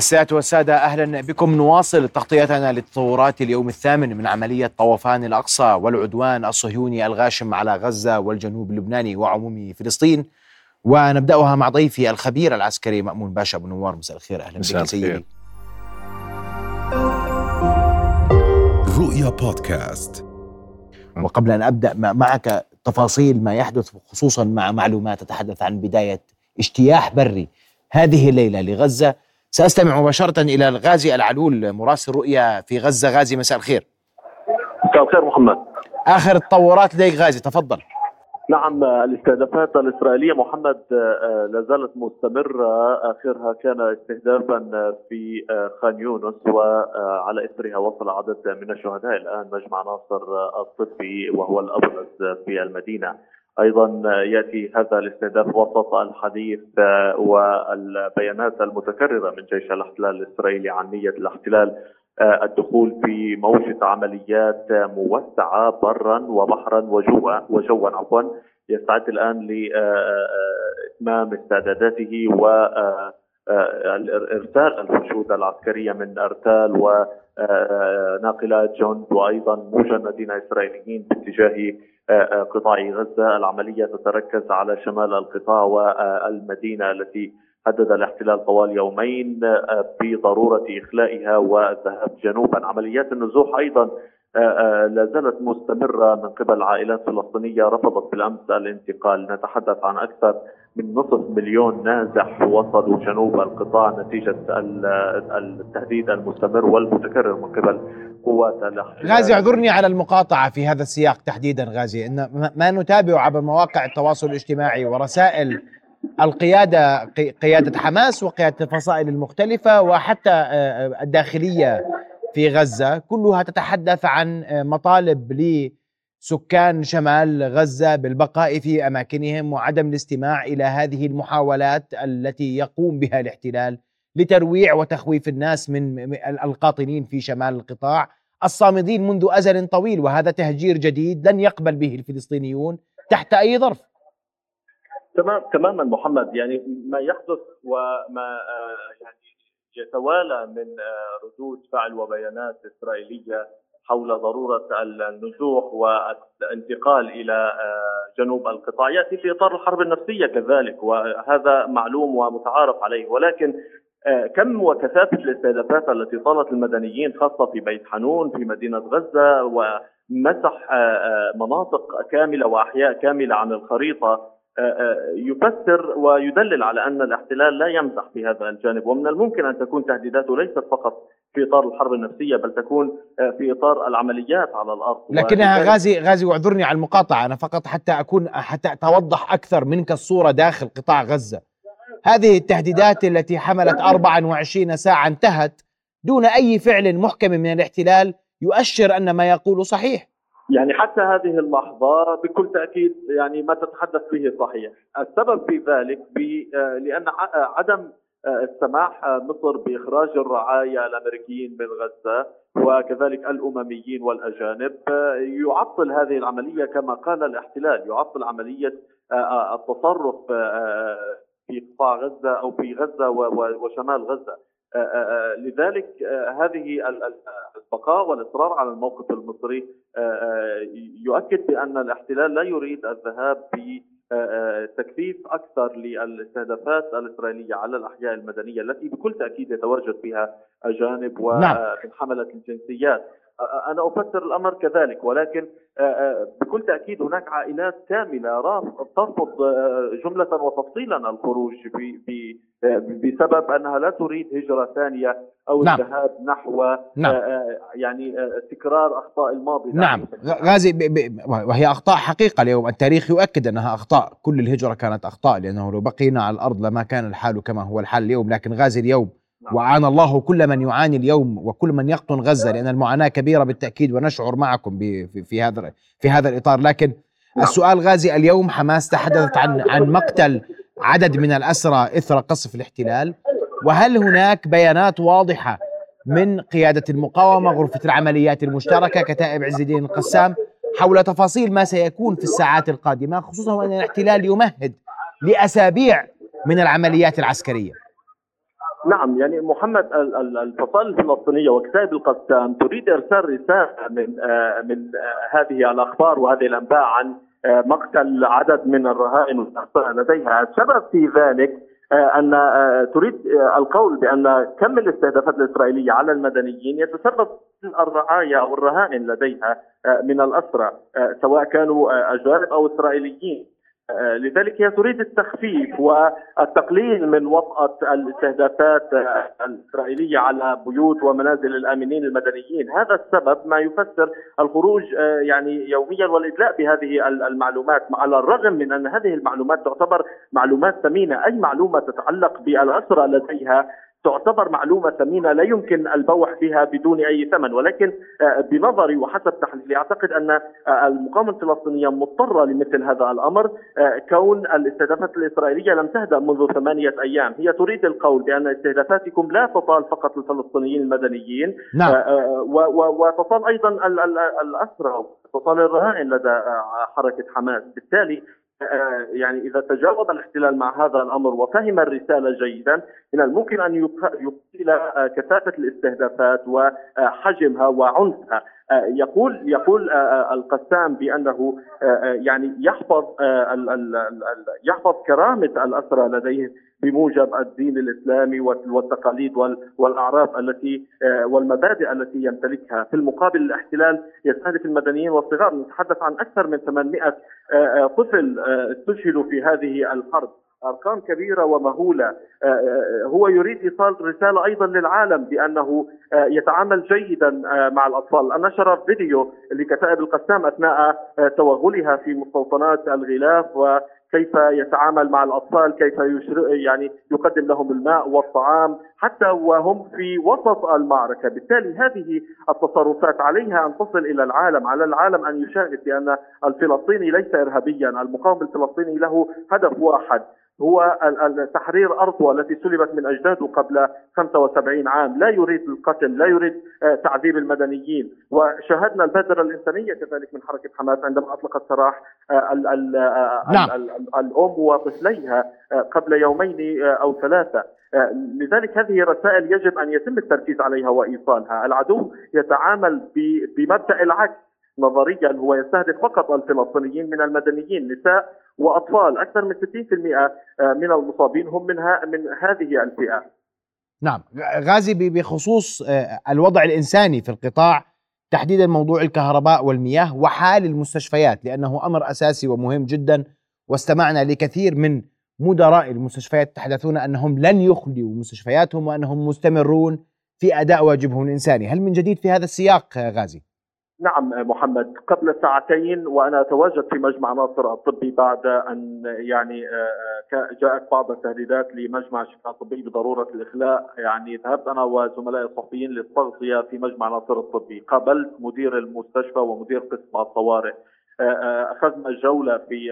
السادة والسادة أهلا بكم. نواصل تغطيتنا للتطورات اليوم الثامن من عملية طوفان الأقصى والعدوان الصهيوني الغاشم على غزة والجنوب اللبناني وعموم فلسطين. ونبدأها مع ضيفي الخبير العسكري مأمون باشا أبو نوار. مساء الخير أهلا بك سيدي. رؤيا بودكاست. وقبل أن أبدأ معك تفاصيل ما يحدث خصوصا مع معلومات تتحدث عن بداية اجتياح بري هذه الليلة لغزة. سأستمع مباشرة إلى الغازي العلول مراسل رؤيا في غزة. غازي مساء الخير. مساء الخير محمد. آخر التطورات لديك غازي تفضل. نعم الاستهدافات الإسرائيلية محمد آه، لا زالت مستمرة. آخرها كان استهدافا في آه، خان يونس وعلى إثرها وصل عدد من الشهداء. الآن مجمع ناصر الطبي وهو الأبرز في المدينة. أيضا يأتي هذا الاستهداف وسط الحديث والبيانات المتكررة من جيش الاحتلال الإسرائيلي عن نية الاحتلال الدخول في موجة عمليات موسعة برا وبحرا وجوا وجوا عفوا يستعد الآن لإتمام استعداداته و إرسال الحشود العسكريه من أرتال وناقلات جند وأيضا مجندين إسرائيليين باتجاه قطاع غزة، العملية تتركز على شمال القطاع والمدينة التي حدد الاحتلال طوال يومين بضرورة إخلائها والذهاب جنوبا، عمليات النزوح أيضا لا زالت مستمرة من قبل عائلات فلسطينية رفضت بالأمس الانتقال، نتحدث عن أكثر من نصف مليون نازح وصلوا جنوب القطاع نتيجة التهديد المستمر والمتكرر من قبل قوات الاحتلال غازي اعذرني على المقاطعة في هذا السياق تحديدا غازي. إن ما نتابعه عبر مواقع التواصل الاجتماعي ورسائل القيادة قيادة حماس وقيادة الفصائل المختلفة وحتى آه، الداخلية في غزة كلها تتحدث عن آه، مطالب لسكان شمال غزة بالبقاء في أماكنهم وعدم الاستماع إلى هذه المحاولات التي يقوم بها الاحتلال لترويع وتخويف الناس من القاطنين في شمال القطاع. الصامدين منذ أزل طويل وهذا تهجير جديد لن يقبل به الفلسطينيون تحت أي ظرف. تمام تماما محمد. يعني ما يحدث وما آه، يعني يتوالى من آه، ردود فعل وبيانات إسرائيلية حول ضرورة النزوح والانتقال إلى آه، جنوب القطاع. يأتي في إطار الحرب النفسية كذلك وهذا معلوم ومتعارف عليه. ولكن آه، كم وكثافة الاستهدافات التي طالت المدنيين خاصة في بيت حنون في مدينة غزة ومسح مناطق كاملة وأحياء كاملة عن الخريطة آه، يفسر ويدلل على أن الاحتلال لا يمزح في هذا الجانب ومن الممكن أن تكون تهديداته ليست فقط في إطار الحرب النفسية بل تكون آه، في إطار العمليات على الأرض. لكنها غازي غازي واعذرني على المقاطعة أنا فقط حتى أكون حتى أتوضح أكثر منك الصورة داخل قطاع غزة. هذه التهديدات التي حملت 24 ساعة انتهت دون أي فعل محكم من الاحتلال يؤشر أن ما يقول صحيح. يعني حتى هذه اللحظة بكل تأكيد يعني ما تتحدث به صحيح. السبب في ذلك آه، لأن آه، عدم آه، السماح مصر بإخراج الرعايا الأمريكيين من غزة وكذلك الأمميين والأجانب يعطل هذه العملية كما قال الاحتلال يعطل عملية التصرف في قطاع غزة أو في غزة وشمال آه، لذلك هذه البقاء والإصرار على الموقف المصري يؤكد بأن الاحتلال لا يريد الذهاب بتكثيف أكثر للاستهدافات الإسرائيلية على الأحياء المدنية التي بكل تأكيد يتواجد فيها اجانب ومن نعم. حمله الجنسيات أنا أفسر الأمر كذلك ولكن بكل تأكيد هناك عائلات كاملة ترفض جملة وتفصيلا الخروج بسبب أنها لا تريد هجرة ثانية أو نعم. الذهاب نحو نعم. يعني تكرار أخطاء الماضي نعم غازي وهي أخطاء حقيقة اليوم التاريخ يؤكد أنها أخطاء كل الهجرة كانت أخطاء لأنه لو بقينا على الأرض لما كان الحال كما هو الحال اليوم لكن غازي اليوم. وعانى الله كل من يعاني اليوم وكل من يقطن غزة لأن المعاناة كبيرة بالتأكيد ونشعر معكم في هذا في هذا الإطار. لكن نعم. السؤال غازي اليوم حماس تحدثت عن عن مقتل عدد من الأسرى إثر قصف الاحتلال. وهل هناك بيانات واضحة من قيادة المقاومة غرفة العمليات المشتركة كتائب عز الدين القسام حول تفاصيل ما سيكون في الساعات القادمة خصوصا ان الاحتلال يمهد لأسابيع من العمليات العسكرية؟ نعم يعني محمد الفصائل الفلسطينية وكتائب القسام تريد إرسال رسالة من آه، من آه، هذه الأخبار وهذه الأنباء عن آه، مقتل عدد من الرهائن والاسرى لديها، السبب في ذلك أن تريد القول بأن كم الاستهدافات الإسرائيلية على المدنيين يتسبب الرعايا أو الرهائن لديها من الأسرى سواء كانوا أجانب أو إسرائيليين. لذلك هي تريد التخفيف والتقليل من وطأة الاستهدافات الإسرائيلية على بيوت ومنازل الآمنين المدنيين. هذا السبب ما يفسر الخروج آه، يعني يوميا والإدلاء بهذه المعلومات على الرغم من أن هذه المعلومات تعتبر معلومات ثمينة. أي معلومة تتعلق بالأسرى لديها تعتبر معلومة ثمينة لا يمكن البوح بها بدون أي ثمن ولكن آه، بنظري وحسب تحليلي أعتقد أن آه، المقاومة الفلسطينية مضطرة لمثل هذا الأمر آه، كون الاستهدافات الإسرائيلية لم تهدأ منذ ثمانية أيام هي تريد القول بأن استهدافاتكم لا تطال فقط الفلسطينيين المدنيين نعم. وتطال أيضا الأسرى تطال الرهائن لدى حركة حماس بالتالي يعني إذا تجاوب الاحتلال مع هذا الأمر وفهم الرسالة جيدا من الممكن أن يقلل آه، كثافة الاستهدافات وحجمها وعنفها. آه، يقول يقول القسام بأنه يعني يحفظ يحفظ كرامة الأسرى لديه بموجب الدين الإسلامي والتقاليد والأعراف التي آه، والمبادئ التي يمتلكها، في المقابل الاحتلال يستهدف المدنيين والصغار، نتحدث عن أكثر من 800 آه، آه، طفل استشهدوا في هذه الحرب. أرقام كبيرة ومهولة. هو يريد إيصال رسالة أيضا للعالم بأنه يتعامل جيدا مع الأطفال. نشر فيديو لكتائب القسام أثناء توغلها في مستوطنات الغلاف و كيف يتعامل مع الأطفال، كيف يعني يقدم لهم الماء والطعام حتى وهم في وسط المعركة، بالتالي هذه التصرفات عليها أن تصل إلى العالم، على العالم أن يشاهد بأن الفلسطيني ليس ارهابيا، المقاوم الفلسطيني له هدف واحد هو تحرير أرضه التي سلبت من أجداده قبل 75 عام. لا يريد القتل لا يريد آه، تعذيب المدنيين. وشاهدنا البادرة الإنسانية كذلك من حركة حماس عندما أطلقت سراح آه، آه، نعم. الأم وطفليها قبل يومين أو ثلاثة. لذلك هذه رسائل يجب أن يتم التركيز عليها وإيصالها. العدو يتعامل بمبدأ العكس. نظريا هو يستهدف فقط الفلسطينيين من المدنيين نساء وأطفال. أكثر من 60% آه، من المصابين هم من من هذه الفئة. نعم. غازي بخصوص آه، الوضع الإنساني في القطاع تحديدا موضوع الكهرباء والمياه وحال المستشفيات لأنه أمر أساسي ومهم جدا. واستمعنا لكثير من مدراء المستشفيات يتحدثون أنهم لن يخلوا مستشفياتهم وأنهم مستمرون في أداء واجبهم الإنساني، هل من جديد في هذا السياق غازي؟ نعم محمد. قبل ساعتين وأنا أتواجد في مجمع ناصر الطبي بعد أن يعني آه، جاءت بعض التهديدات لمجمع الشفاء الطبي بضرورة الإخلاء. يعني ذهبت أنا وزملائي الصحفيين للتغطية في مجمع ناصر الطبي. قابلت مدير المستشفى ومدير قسم الطوارئ آه، آه، أخذنا جوله في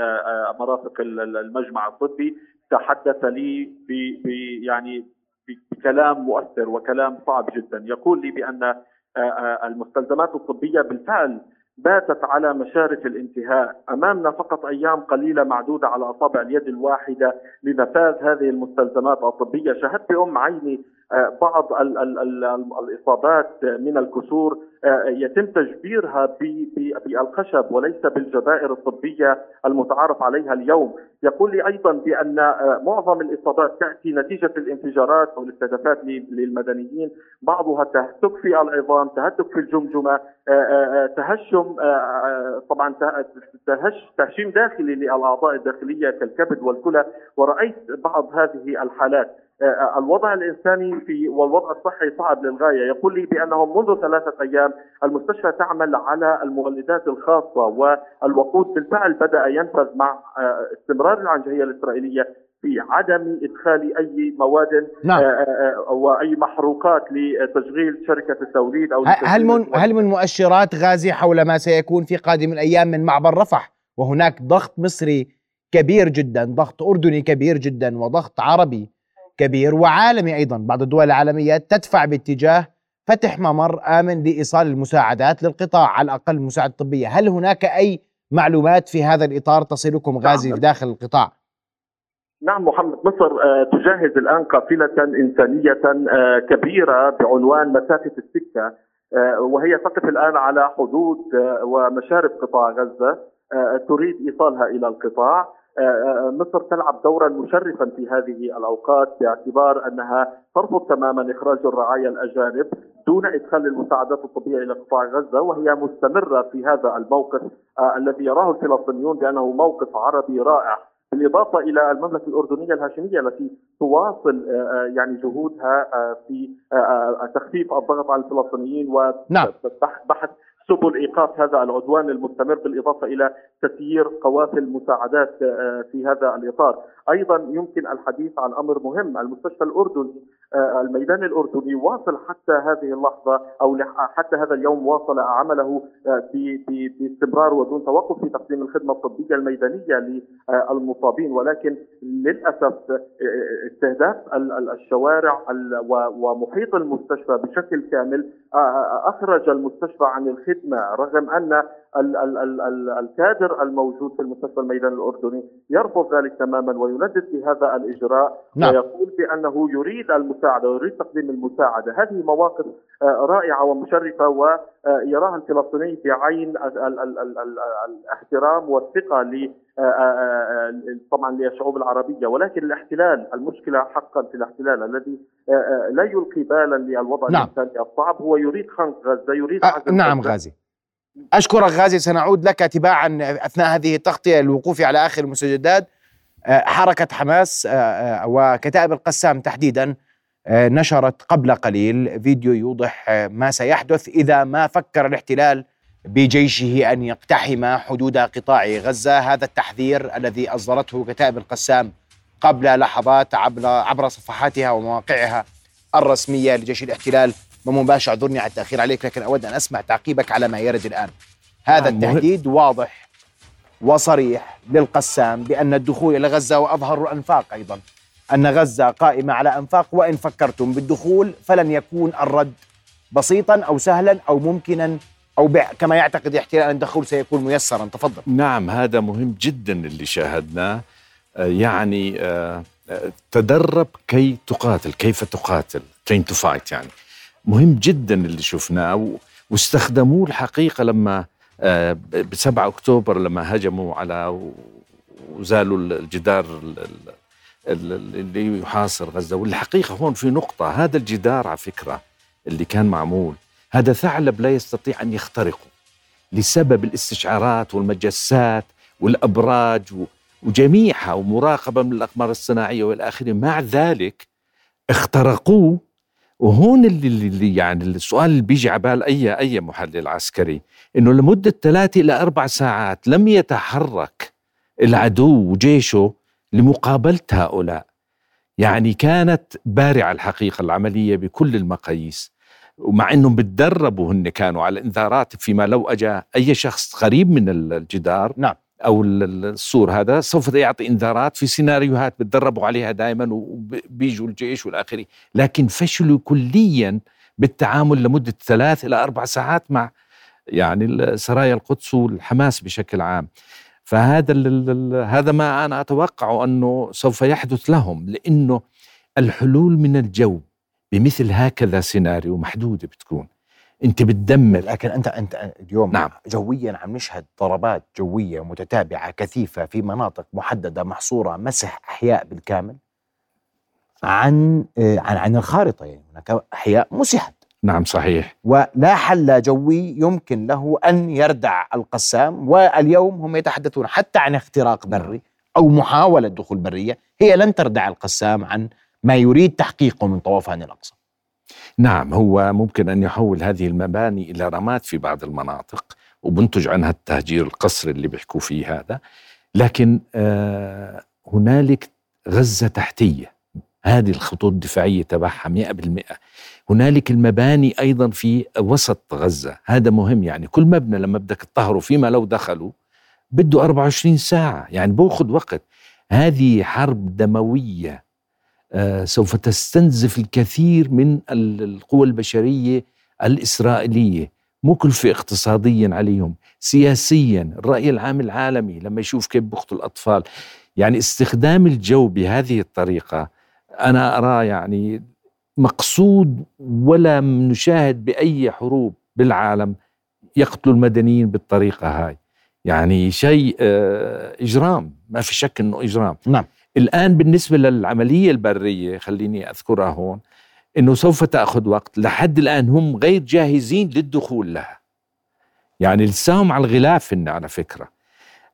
مرافق المجمع الطبي. تحدث لي ب يعني بكلام مؤثر وكلام صعب جدا. يقول لي بأن آه، آه، المستلزمات الطبية بالفعل باتت على مشارف الانتهاء. أمامنا فقط أيام قليلة معدودة على أصابع اليد الواحدة. لنفاذ هذه المستلزمات الطبية شاهدت بأم عيني آه، بعض ال ال ال الإصابات من الكسور آه، يتم تجبيرها بالخشب وليس بالجبائر الطبية المتعارف عليها اليوم، يقول لي أيضا بأن آه، معظم الإصابات تأتي نتيجة الانفجارات أو الاستهدافات للمدنيين، بعضها تهتك في العظام، تهتك في الجمجمة، تهشم طبعا تهش تهشيم داخلي للأعضاء الداخلية كالكبد والكلى، ورأيت بعض هذه الحالات. آه، الوضع الإنساني في والوضع الصحي صعب للغاية، يقول لي بأنهم منذ ثلاثة أيام المستشفى تعمل على المولدات الخاصة والوقود. بالفعل بدأ ينفذ مع آه، استمرار العنجهيه الإسرائيلية في عدم إدخال أي مواد نعم. آه، وأي محروقات لتشغيل شركة التوليد أو هل من هل من مؤشرات غازي حول ما سيكون في قادم الأيام من معبر رفح؟ وهناك ضغط مصري كبير جدا، ضغط أردني كبير جدا وضغط عربي كبير وعالمي أيضا بعض الدول العالمية تدفع باتجاه فتح ممر آمن لإيصال المساعدات للقطاع على الأقل المساعدة الطبية، هل هناك أي معلومات في هذا الإطار تصلكم غازي نعم. داخل القطاع؟ نعم محمد مصر آه، تجهز الآن قافلة إنسانية آه، كبيرة بعنوان مسافة السكة آه، وهي تقف الآن على حدود ومشارف قطاع غزة تريد إيصالها إلى القطاع مصر تلعب دورا مشرفا في هذه الأوقات باعتبار أنها ترفض تماما إخراج الرعايا الأجانب دون إدخال المساعدات الطبيه إلى قطاع غزة وهي مستمرة في هذا الموقف الذي يراه الفلسطينيون بأنه موقف عربي رائع. بالإضافة إلى المملكة الأردنية الهاشمية التي تواصل آه، آه، يعني جهودها آه، في تخفيف الضغط على الفلسطينيين وبحث سبل إيقاف هذا العدوان المستمر بالإضافة إلى تسيير قوافل مساعدات في هذا الإطار، أيضا يمكن الحديث عن أمر مهم، المستشفى الأردني الميدان الأردني واصل حتى هذه اللحظة أو حتى هذا اليوم واصل عمله باستمرار ودون توقف في تقديم الخدمة الطبية الميدانية للمصابين. ولكن للأسف استهداف الشوارع ومحيط المستشفى بشكل كامل أخرج المستشفى عن الخدمة رغم أن الكادر الموجود في المستشفى الميدان الأردني يرفض ذلك تماما ويندد بهذا الإجراء نعم. ويقول بأنه يريد المساعدة ويريد تقديم المساعدة، هذه مواقف رائعة ومشرفة ويراها الفلسطيني بعين الاحترام والثقة ل طبعا للشعوب العربية. ولكن الاحتلال المشكلة حقا في الاحتلال الذي لا يلقي بالا للوضع نعم. الإنساني الصعب. هو يريد خنق غزة يريد أه نعم غازي. أشكرك غازي سنعود لك تباعا أثناء هذه التغطية الوقوف على آخر المستجدات حركة حماس وكتائب القسام تحديدا نشرت قبل قليل فيديو يوضح ما سيحدث إذا ما فكر الاحتلال بجيشه أن يقتحم حدود قطاع غزة. هذا التحذير الذي أصدرته كتائب القسام قبل لحظات عبر عبر صفحاتها ومواقعها الرسمية لجيش الاحتلال ومباشر اعذرني على التأخير عليك لكن أود أن أسمع تعقيبك على ما يرد الآن. هذا نعم التهديد واضح وصريح للقسام بأن الدخول إلى غزة واظهروا الأنفاق أيضا. أن غزة قائمة على أنفاق وإن فكرتم بالدخول فلن يكون الرد بسيطا أو سهلا أو ممكنا أو كما يعتقد الاحتلال أن الدخول سيكون ميسرا. تفضل. نعم هذا مهم جدا اللي شاهدناه. آه، يعني آه، آه، تدرب كي تقاتل كيف تقاتل train to fight يعني. مهم جدا اللي شفناه واستخدموه الحقيقة لما ب 7 أكتوبر لما هجموا على وزالوا الجدار اللي يحاصر غزة. والحقيقة هون في نقطة هذا الجدار على فكرة اللي كان معمول هذا ثعلب لا يستطيع أن يخترقه لسبب الاستشعارات والمجسات والأبراج وجميعها ومراقبة من الأقمار الصناعية والى اخره مع ذلك اخترقوه وهون اللي, اللي يعني السؤال اللي بيجي على بال اي أي محلل عسكري إنه لمدة ثلاثة إلى أربع ساعات لم يتحرك العدو وجيشه لمقابلة هؤلاء. يعني كانت بارعة الحقيقة العملية بكل المقاييس. ومع إنهم بتدربوا هن كانوا على إنذارات فيما لو اجى أي شخص قريب من الجدار. نعم. أو السور هذا سوف يعطي إنذارات في سيناريوهات بتدربوا عليها دائما وبيجوا الجيش والآخرين. لكن فشلوا كليا بالتعامل لمدة ثلاث إلى أربع ساعات مع يعني سرايا القدس والحماس بشكل عام. فهذا هذا ما أنا أتوقع أنه سوف يحدث لهم لأنه الحلول من الجو بمثل هكذا سيناريو محدوده بتكون. انت بتدمر. لكن انت انت اليوم نعم. جويا عم نشهد ضربات جوية متتابعة كثيفة في مناطق محددة محصورة مسح أحياء بالكامل عن عن عن الخارطة. يعني هناك أحياء مسحت. نعم صحيح. ولا حل جوي يمكن له أن يردع القسام واليوم هم يتحدثون حتى عن اختراق بري أو محاولة دخول برية. هي لن تردع القسام عن ما يريد تحقيقه من طوفان الأقصى. نعم هو ممكن أن يحول هذه المباني إلى رماد في بعض المناطق وبنتج عنها التهجير القسري اللي بيحكوا فيه هذا. لكن آه هنالك غزة تحتية هذه الخطوط الدفاعية تبعها 100% هنالك المباني أيضا في وسط غزة هذا مهم يعني. كل مبنى لما بدك تطهره فيما لو دخلوا بده 24 ساعة يعني بأخذ وقت. هذه حرب دموية آه، سوف تستنزف الكثير من القوى البشرية الإسرائيلية مكلفه اقتصاديا عليهم سياسيا الرأي العام العالمي لما يشوف كيف بيقتل الأطفال. يعني استخدام الجو بهذه الطريقة أنا أرى يعني مقصود ولا نشاهد بأي حروب بالعالم يقتلوا المدنيين بالطريقة هاي. يعني شيء آه، إجرام ما في شك أنه إجرام. نعم. الآن بالنسبة للعملية البرية خليني أذكرها هون أنه سوف تأخذ وقت. لحد الآن هم غير جاهزين للدخول لها. يعني لساهم على الغلاف إن على فكرة.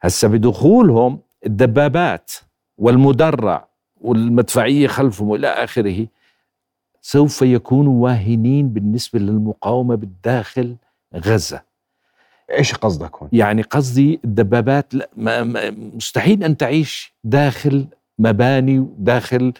هسا بدخولهم الدبابات والمدرع والمدفعية خلفهم وإلى آخره سوف يكونوا واهنين بالنسبة للمقاومة بالداخل غزة. إيش قصدك هون؟ يعني قصدي الدبابات لا ما مستحيل أن تعيش داخل مباني وداخل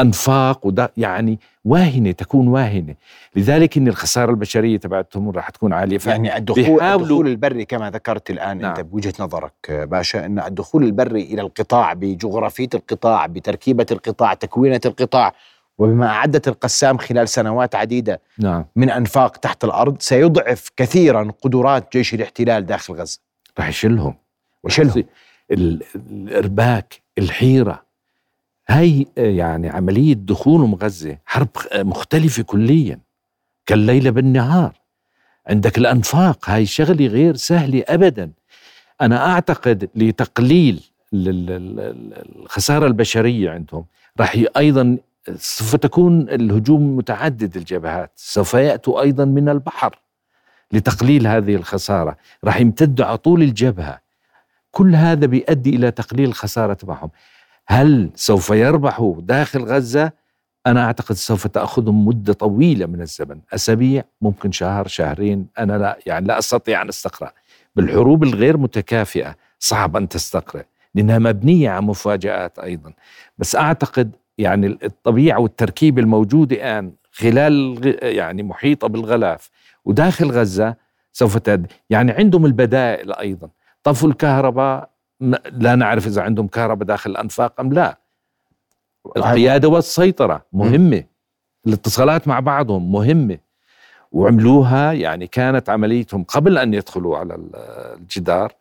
أنفاق ودا يعني واهنة تكون واهنة. لذلك إن الخسارة البشرية تبعتهم راح تكون عالية. يعني الدخول الدخول البري كما ذكرت الآن نعم. انت بوجهة نظرك باشا إن الدخول البري إلى القطاع بجغرافية القطاع بتركيبة القطاع تكوينة القطاع وبما أعدت القسام خلال سنوات عديدة نعم. من أنفاق تحت الأرض سيضعف كثيرا قدرات جيش الاحتلال داخل غزة. راح يشيلهم وشلهم ال- الحيرة. هاي آه، يعني عملية دخولهم غزة حرب آه، مختلفة كليا كالليل بالنهار. عندك الأنفاق هاي شغلة غير سهلة ابدا. أنا أعتقد لتقليل ال- ال- ال- الخسارة البشرية عندهم راح أيضا سوف تكون الهجوم متعدد الجبهات. سوف يأتوا أيضا من البحر لتقليل هذه الخسارة. راح يمتدوا على طول الجبهة. كل هذا بيؤدي إلى تقليل الخساره تبعهم هل سوف يربحوا داخل غزة؟ أنا أعتقد سوف تاخذهم مدة طويلة من الزمن. أسابيع ممكن شهر شهرين. أنا لا يعني لا أستطيع أن أستقرأ. بالحروب الغير متكافئة صعب أن تستقرأ. لأنها مبنية على مفاجآت أيضا. بس أعتقد يعني الطبيعة والتركيبه الموجوده الآن خلال يعني محيطة بالغلاف وداخل غزة سوف تد يعني عندهم البدائل أيضا. طفوا الكهرباء لا نعرف إذا عندهم كهرباء داخل الأنفاق أم لا. القيادة والسيطرة مهمة. الاتصالات مع بعضهم مهمة. وعملوها يعني كانت عمليتهم قبل أن يدخلوا على ال- الجدار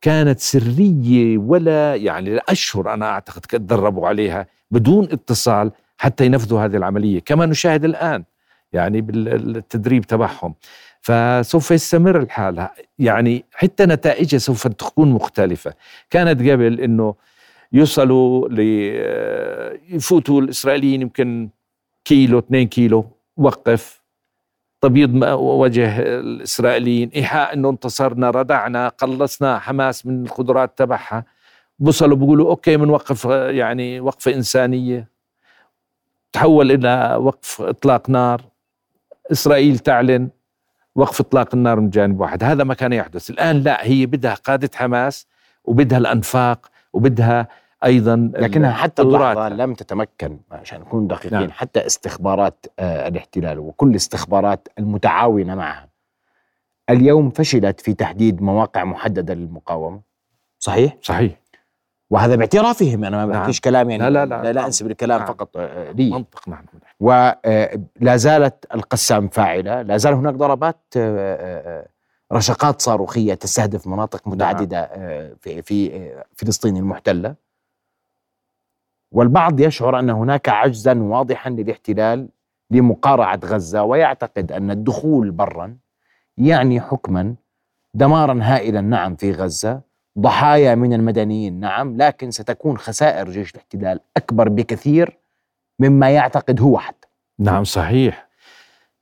كانت سرية ولا يعني لأشهر أنا أعتقد تدربوا عليها بدون اتصال حتى ينفذوا هذه العملية كما نشاهد الآن يعني بالتدريب تبعهم. فسوف يستمر الحال. يعني حتى نتائجها سوف تكون مختلفة. كانت قبل إنه يوصلوا ل يفوتوا الإسرائيليين يمكن كيلو 2 كيلو وقف. تبيض م- وجه الإسرائيليين إيحاء إنه انتصرنا ردعنا قلصنا حماس من القدرات تبعها. بوصلوا بيقولوا أوكي بنوقف يعني وقفة إنسانية. تحول إلى وقف إطلاق نار. إسرائيل تعلن. وقف إطلاق النار من جانب واحد. هذا ما كان يحدث. الآن لا هي بدها قادة حماس وبدها الأنفاق وبدها أيضا لكنها حتى. اللحظة لم تتمكن عشان نكون دقيقين نعم. حتى استخبارات آه، الاحتلال وكل الاستخبارات المتعاونة معها. اليوم فشلت في تحديد مواقع محددة للمقاومة. صحيح؟ صحيح. وهذا باعترافهم أنا ما نعم. بحكيش كلام يعني لا لا لا. لا, لا نعم. أنسب الكلام نعم. فقط آه، لي منطق نحن ولا زالت القسام فاعلة لا زال هناك ضربات آه، آه، رشقات صاروخية تستهدف مناطق متعددة آه، في في آه، فلسطين المحتلة والبعض يشعر أن هناك عجزا واضحا للاحتلال لمقارعة غزة ويعتقد أن الدخول برا يعني حكما دمارا هائلا نعم في غزة ضحايا من المدنيين. نعم لكن ستكون خسائر جيش الاحتلال أكبر بكثير مما يعتقد هو حتى. نعم صحيح.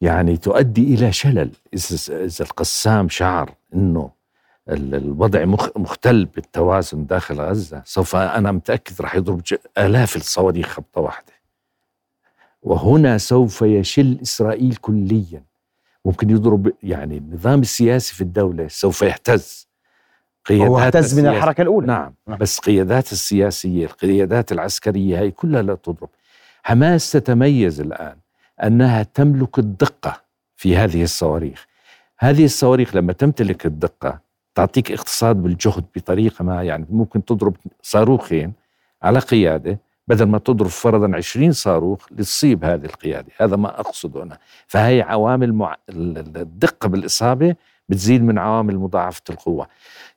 يعني تؤدي إلى شلل. إذا القسام شعر ال- الوضع مخ- مختل بالتوازن داخل غزة سوف أنا متأكد راح يضرب آلاف الصواريخ خبطة واحدة. وهنا سوف يشل إسرائيل كليا. ممكن يضرب يعني النظام السياسي في الدولة سوف يهتز. هو اهتز من الحركة الأولى. نعم. نعم. بس قيادات السياسية القيادات العسكرية هي كلها لا تضرب. حماس تتميز الآن أنها تملك الدقة في هذه الصواريخ. هذه الصواريخ لما تمتلك الدقة تعطيك اقتصاد بالجهد بطريقة ما يعني ممكن تضرب صاروخين على قيادة بدل ما تضرب فرضا 20 صاروخ لتصيب هذه القيادة. هذا ما أقصده أنا. فهي عوامل مع... ال- ال- الدقة بالإصابة بتزيد من عوامل مضاعفة القوة.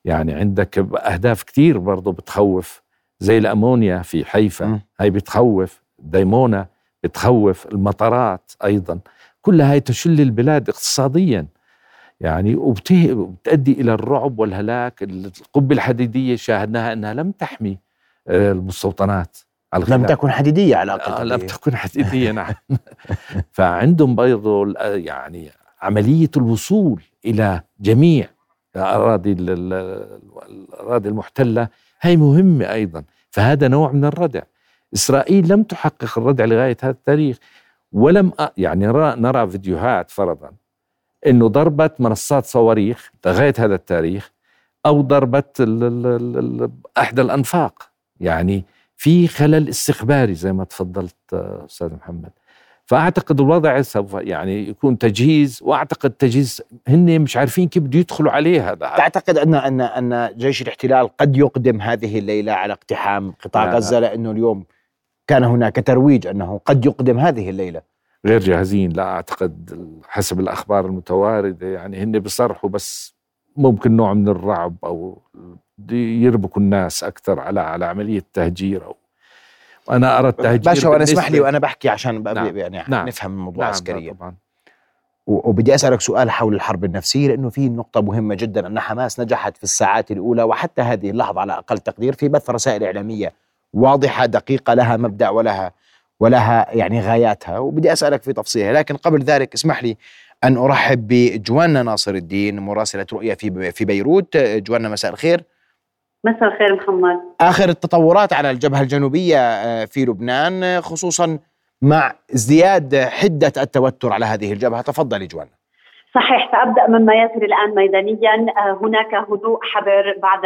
يعني عندك أهداف كتير برضو بتخوف زي الأمونيا في حيفا. هاي بتخوف ديمونا بتخوف المطارات أيضا. كل هاي تشل البلاد اقتصاديا. يعني وبتؤدي إلى الرعب والهلاك القبة الحديدية شاهدناها إنها لم تحمي آه، المستوطنات لم. تكن حديدية على آه، لم تكن حديدية نعم. فعندهم برضو ال- يعني عملية الوصول إلى جميع الأراضي ال- ال- الأراضي المحتلة. هي مهمة أيضا. فهذا نوع من الردع. إسرائيل لم تحقق الردع لغاية هذا التاريخ ولم يعني نرى, فيديوهات فرضا إنه ضربت منصات صواريخ لغاية هذا التاريخ أو ضربت احدى الأنفاق. يعني في خلل استخباري زي ما تفضلت آه، أستاذ محمد. فأعتقد الوضع سوف يعني يكون تجهيز وأعتقد تجهيز هن مش عارفين كيف بده يدخلوا عليه هذا تعتقد ان ان أن جيش الاحتلال قد يقدم هذه الليلة على اقتحام قطاع لا،. غزة لأنه اليوم كان هناك ترويج أنه قد يقدم هذه الليلة غير جاهزين لا أعتقد حسب الأخبار المتواردة يعني هن بيصرحوا بس ممكن نوع من الرعب أو يربكوا الناس أكثر على على عملية تهجير أو أنا أرى التهجير باشا وأنا اسمح لي وأنا بحكي عشان نعم، يعني نعم، نفهم الموضوع نعم عسكريا. طبعا. و- وبدي أسألك سؤال حول الحرب النفسية لأنه في نقطة مهمة جدا أن حماس نجحت في الساعات الأولى وحتى هذه اللحظة على أقل تقدير في بث رسائل إعلامية واضحة دقيقة لها مبدأ ولها ولها يعني غاياتها وبدي أسألك في تفصيلها. لكن قبل ذلك اسمح لي أن أرحب بجوانا ناصر الدين مراسلة رؤيا في في بيروت. جوانا مساء الخير. مساء الخير محمد. آخر التطورات على الجبهة الجنوبية آه، في لبنان آه، خصوصا مع ازدياد حدة التوتر على هذه الجبهة. تفضلي جوانا صحيح سأبدأ مما يجري الآن ميدانيا. آه، هناك هدوء حذر بعد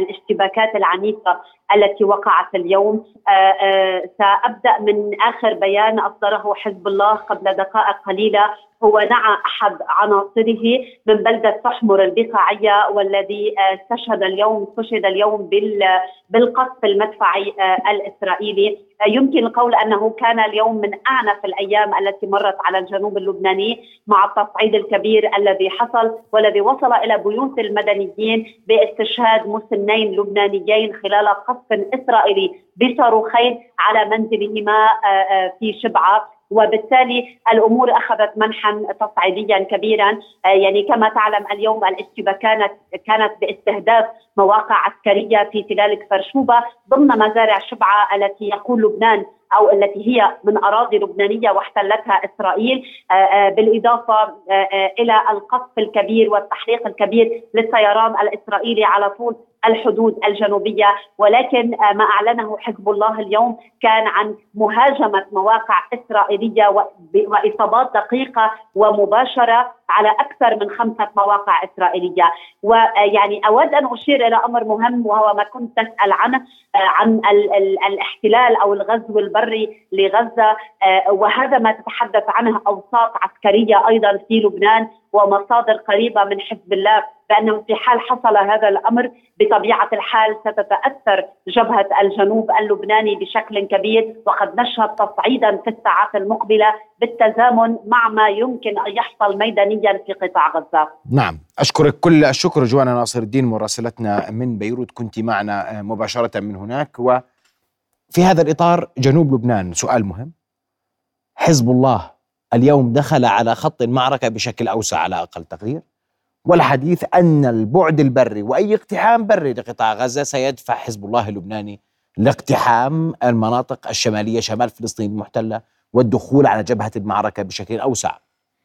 الاشتباكات العنيفة التي وقعت اليوم. آه، آه، سأبدأ من آخر بيان أصدره حزب الله قبل دقائق قليلة. هو نعى أحد عناصره من بلدة تحمر البقاعية والذي آه، استشهد اليوم استشهد اليوم بال- بالقصف المدفعي الإسرائيلي. يمكن القول أنه كان اليوم من أعنف الأيام التي مرت على الجنوب اللبناني مع التصعيد الكبير الذي حصل والذي وصل إلى بيوت المدنيين باستشهاد مسنين لبنانيين خلال قصف اسرائيلي بصاروخين على منزلهما آه، آه، في شبعة. وبالتالي الأمور أخذت منحا تصعيديا كبيرا. آه، يعني كما تعلم اليوم الاشتباكات كانت كانت باستهداف مواقع عسكرية في تلال كفر شوبه ضمن مزارع شبعة التي يقول لبنان أو التي هي من أراضي لبنانية واحتلتها إسرائيل. بالإضافة إلى القصف الكبير والتحريق الكبير للطيران الإسرائيلي على طول الحدود الجنوبية ولكن آه، ما أعلنه حزب الله اليوم كان عن مهاجمة مواقع إسرائيلية واصابات دقيقة ومباشرة على أكثر من خمسة مواقع إسرائيلية. ويعني أود أن أشير إلى أمر مهم وهو ما كنت تسأل عنه آه، عن ال- ال- الاحتلال أو الغزو البري لغزة. آه، وهذا ما تتحدث عنه أوساط عسكرية أيضا في لبنان. ومصادر قريبة من حزب الله بأنه في حال حصل هذا الأمر بطبيعة الحال ستتأثر جبهة الجنوب اللبناني بشكل كبير وقد نشهد تصعيدا في الساعات المقبلة بالتزامن مع ما يمكن أن يحصل ميدانيا في قطاع غزة. نعم أشكرك كل الشكر جوانا ناصر الدين مراسلتنا من بيروت كنت معنا مباشرة من هناك وفي هذا الإطار جنوب لبنان سؤال مهم حزب الله اليوم دخل على خط المعركة بشكل أوسع على أقل تقدير. والحديث أن البعد البري وأي اقتحام بري لقطاع غزة سيدفع حزب الله اللبناني لاقتحام المناطق الشمالية شمال فلسطين المحتلة والدخول على جبهة المعركة بشكل أوسع.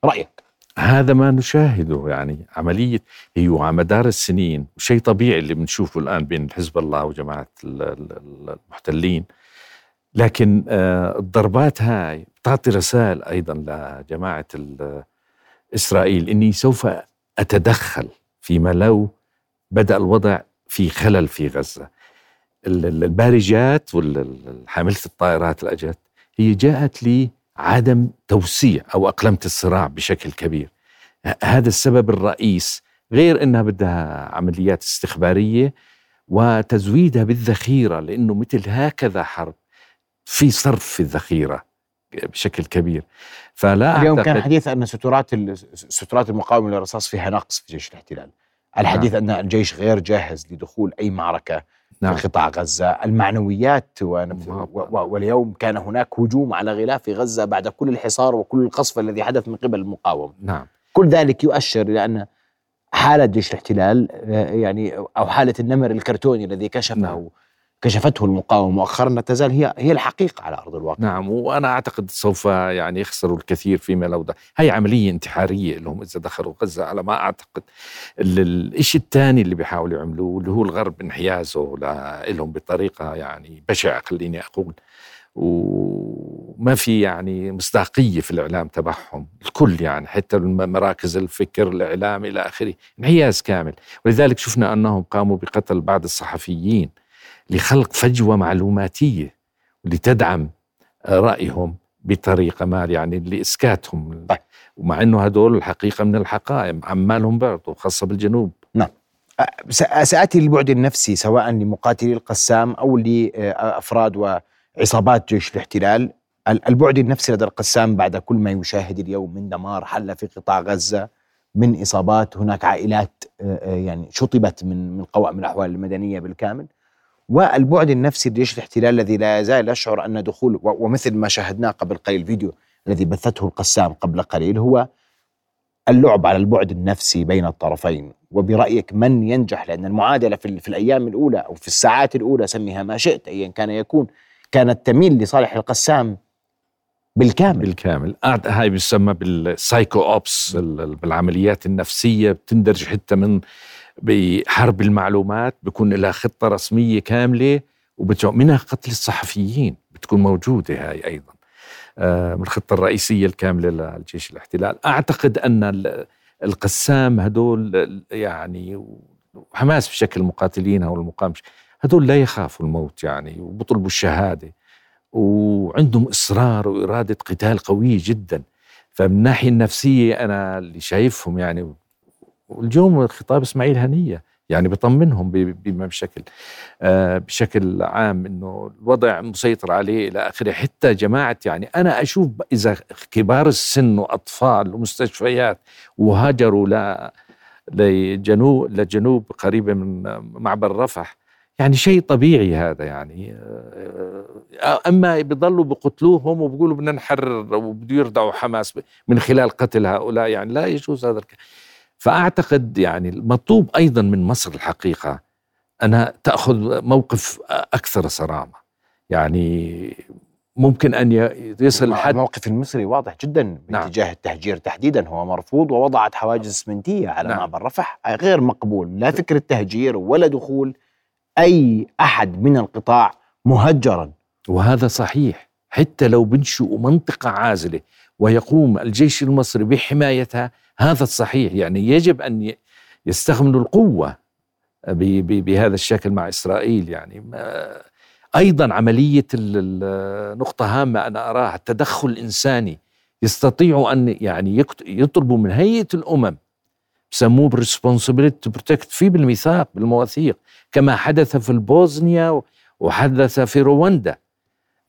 رأيك؟ هذا ما نشاهده يعني عملية هي على مدار السنين شيء طبيعي اللي بنشوفه الآن بين حزب الله وجماعة ال- ال- المحتلين. لكن آه، الضربات هاي بتعطي رسائل أيضا لجماعة ال- إسرائيل إني سوف أتدخل فيما لو بدأ الوضع في خلل في ال- البارجات والحاملة الطائرات اللي أجت هي جاءت لعدم توسيع أو أقلمة الصراع بشكل كبير. هذا السبب الرئيس غير أنها بدها عمليات استخبارية وتزويدها بالذخيرة لأنه مثل هكذا حرب في صرف في الذخيرة بشكل كبير فلا اليوم كان حديث أن سترات سترات المقاومة للرصاص فيها نقص في جيش الاحتلال. الحديث أن الجيش غير جاهز لدخول أي معركة نعم. في قطاع غزة المعنويات ونف- نعم. و- و- واليوم كان هناك هجوم على غلاف غزة بعد كل الحصار وكل القصف الذي حدث من قبل المقاومة نعم كل ذلك يؤشر إلى أن حالة جيش الاحتلال آه، يعني أو حالة النمر الكرتوني الذي كشفه نعم. كشفته المقاومة مؤخرا لا تزال هي هي الحقيقة على أرض الواقع. نعم وأنا أعتقد سوف يعني يخسروا الكثير فيما لو ده. هي عملية انتحارية لهم إذا دخلوا غزة على ما أعتقد. ال- الشيء الثاني اللي بيحاولوا يعملوه اللي هو الغرب انحيازه لهم بطريقة يعني بشعة خليني أقول. وما في يعني مصداقية في الإعلام تبعهم. الكل يعني حتى مراكز الفكر الإعلام إلى آخره انحياز كامل. ولذلك شفنا أنهم قاموا بقتل بعض الصحفيين. لخلق فجوة معلوماتية لتدعم رأيهم بطريقة ما يعني لإسكاتهم. طيب. ومع إنه هدول الحقيقة من الحقائق عمالهم برضه خاصة بالجنوب. س- سآتي للبعد النفسي سواء لمقاتلي القسام أو لأفراد وعصابات جيش الاحتلال. ال- البعد النفسي لدى القسام بعد كل ما يشاهد اليوم من دمار حل في قطاع غزة من إصابات هناك عائلات يعني شطبت من من قوائم الأحوال المدنية بالكامل. والبعد النفسي لجيش الاحتلال الذي لا يزال يشعر أن دخول و- ومثل ما شاهدناه قبل قليل الفيديو الذي بثته القسام قبل قليل هو اللعب على البعد النفسي بين الطرفين. وبرأيك من ينجح؟ لأن المعادلة في, في الأيام الأولى أو في الساعات الأولى سميها ما شئت أيا كان يكون كانت تميل لصالح القسام بالكامل. بالكامل. هاي بيسمى بالسايكو أوبس ال- بالعمليات النفسية بتندرج حتى من بحرب المعلومات بيكون لها خطة رسمية كاملة ومنها قتل الصحفيين بتكون موجودة هاي أيضا. آه، من الخطة الرئيسية الكاملة للجيش الاحتلال. أعتقد أن ال- القسام هدول يعني وحماس بشكل مقاتلين أو المقاومه هدول لا يخافوا الموت يعني وبطلبوا الشهادة وعندهم إصرار وإرادة قتال قوية جدا. فمن الناحية النفسية أنا اللي شايفهم يعني واليوم خطاب إسماعيل هنية يعني بطمنهم بشكل آه بشكل عام إنه الوضع مسيطر عليه إلى آخره. حتى جماعة يعني أنا أشوف إذا كبار السن وأطفال ومستشفيات وهاجروا ل لجنوب لجنوب قريبة من معبر رفح يعني شيء طبيعي هذا يعني. آه، أما بيضلوا بقتلوهم وبيقولوا بدنا نحرر وبده يردعوا حماس من خلال قتل هؤلاء يعني لا يجوز هذا الك... فأعتقد يعني المطلوب أيضا من مصر الحقيقة أنها تأخذ موقف أكثر صرامة. يعني ممكن أن يصل لحد الموقف المصري واضح جدا نعم. باتجاه التهجير تحديدا. هو مرفوض ووضعت حواجز إسمنتية على نعم. معبر رفح غير مقبول. لا فكره تهجير ولا دخول أي أحد من القطاع مهجرا. وهذا صحيح. حتى لو بنشئوا منطقة عازلة ويقوم الجيش المصري بحمايتها. هذا الصحيح يعني يجب أن يستخدموا القوة بهذا الشكل مع إسرائيل يعني أيضا عملية نقطة هامة أنا أراها التدخل الإنساني. يستطيعوا أن يعني يطلبوا من هيئة الأمم بسموه responsibility to protect في بالميثاق بالمواثيق كما حدث في البوسنيا وحدث في رواندا.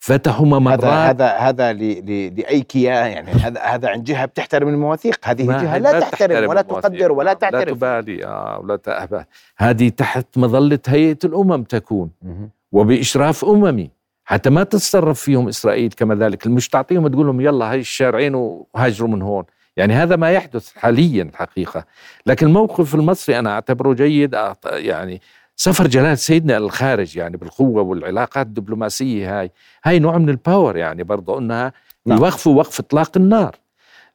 فتحوا ممرات هذا هذا هذا ل- ل- لاي كيان يعني هذا هذا عن جهة بتحترم المواثيق. هذه جهة هي لا تحترم ولا المواثيق. تقدر ولا لا تعترف. تبالي آه ولا تأبى هذه تحت مظلة هيئة الأمم تكون. مهم. وبإشراف أممي. حتى ما تتصرف فيهم إسرائيل كما ذلك. مش تعطيهم تقول لهم يلا هاي الشارعين وهاجروا من هون. يعني هذا ما يحدث حاليا الحقيقة لكن الموقف المصري أنا أعتبره جيد يعني سفر جلالة سيدنا الخارج يعني بالقوة والعلاقات الدبلوماسية هاي هاي نوع من ال power يعني برضو أنها نعم. يوقفوا وقف إطلاق النار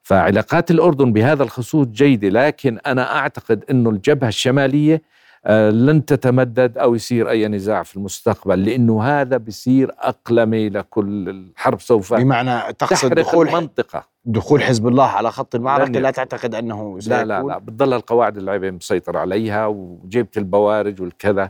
فعلاقات الأردن بهذا الخصوص جيدة لكن أنا أعتقد أنه الجبهة الشمالية آه، لن تتمدد أو يصير أي نزاع في المستقبل لأنه هذا بصير أقلمة لكل الحرب سوف بمعنى تقصد تحرق دخول المنطقة دخول حزب الله على خط المعركة لن لا. تعتقد أنه لا لا لا. بتضل القواعد اللعبة مسيطر عليها وجبت البوارج والكذا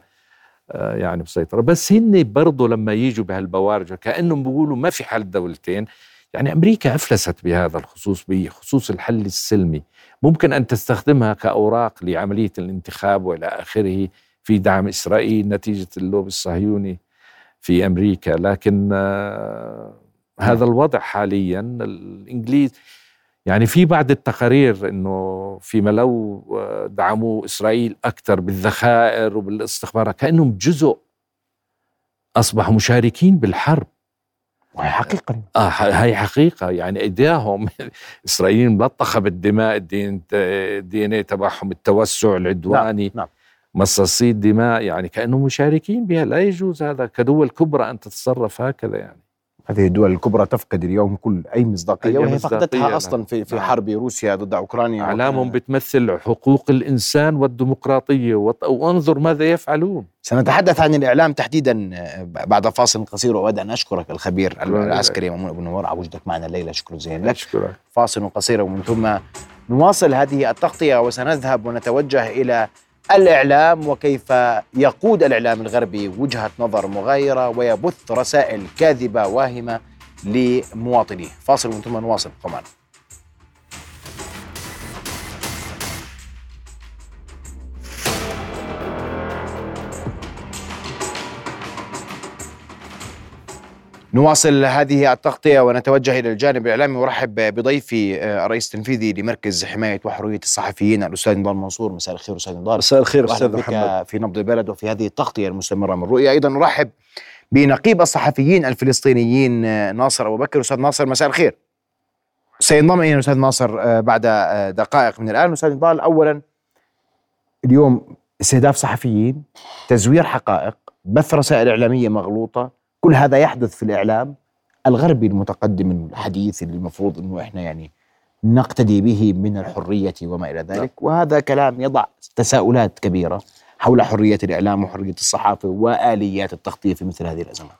آه، يعني مسيطرة. بس هن برضو لما يجوا بهالبوارج كأنهم بيقولوا ما في حل دولتين يعني أمريكا أفلست بهذا الخصوص بخصوص الحل السلمي. ممكن أن تستخدمها كأوراق لعملية الانتخاب وإلى آخره في دعم إسرائيل نتيجة اللوب الصهيوني في أمريكا. لكن آه، هذا الوضع حاليا الإنجليز يعني في بعض التقارير إنه فيما لو دعموا إسرائيل أكثر بالذخائر وبالاستخبارات كأنهم جزء أصبحوا مشاركين بالحرب. وهي حقيقة. آه ح- هاي حقيقة يعني ايديهم إسرائيل ملطخه بالدماء الدين الدي إن اي تبعهم التوسع العدواني نعم. مصاصي الدماء يعني كأنهم مشاركين بها. لا يجوز هذا كدول كبرى أن تتصرف هكذا يعني. هذه الدول الكبرى تفقد اليوم كل أي مصداقية أي وهي مصداقية، فقدتها. أصلا في في نعم. حرب روسيا ضد أوكرانيا أعلامهم بتمثل حقوق الإنسان والديمقراطية وانظر ماذا يفعلون سنتحدث عن الإعلام تحديدا آه، بعد فاصل قصير واود أن أشكرك الخبير. العسكري مامون ابو نور على وجودك معنا الليلة شكرا جزيلا لك أشكرك فاصل قصير ومن ثم نواصل هذه التغطية وسنذهب ونتوجه إلى الإعلام وكيف يقود الإعلام الغربي وجهة نظر مغايرة ويبث رسائل كاذبة واهمة لمواطنيه. فاصل ثم نواصل. معنا نواصل هذه التغطية ونتوجه إلى الجانب الإعلامي ورحب بضيفي آه، الرئيس التنفيذي لمركز حماية وحرية الصحفيين الأستاذ نضال منصور. مساء الخير أستاذ نضال. مساء الخير بك محمد. في نبض البلد وفي هذه التغطية المستمرة من رؤيا أيضا نرحب بنقيب الصحفيين الفلسطينيين آه، ناصر أبو بكر. أستاذ ناصر مساء الخير. سينضم إلينا أستاذ ناصر آه، بعد دقائق من الآن. أستاذ نضال أولا اليوم استهداف صحفيين تزوير حقائق بث رسائل إعلامية مغلوطة كل هذا يحدث في الإعلام الغربي المتقدم الحديث اللي المفروض أنه إحنا يعني نقتدي به من الحرية وما إلى ذلك. وهذا كلام يضع تساؤلات كبيرة حول حرية الإعلام وحرية الصحافة وآليات التغطية في مثل هذه الأزمات.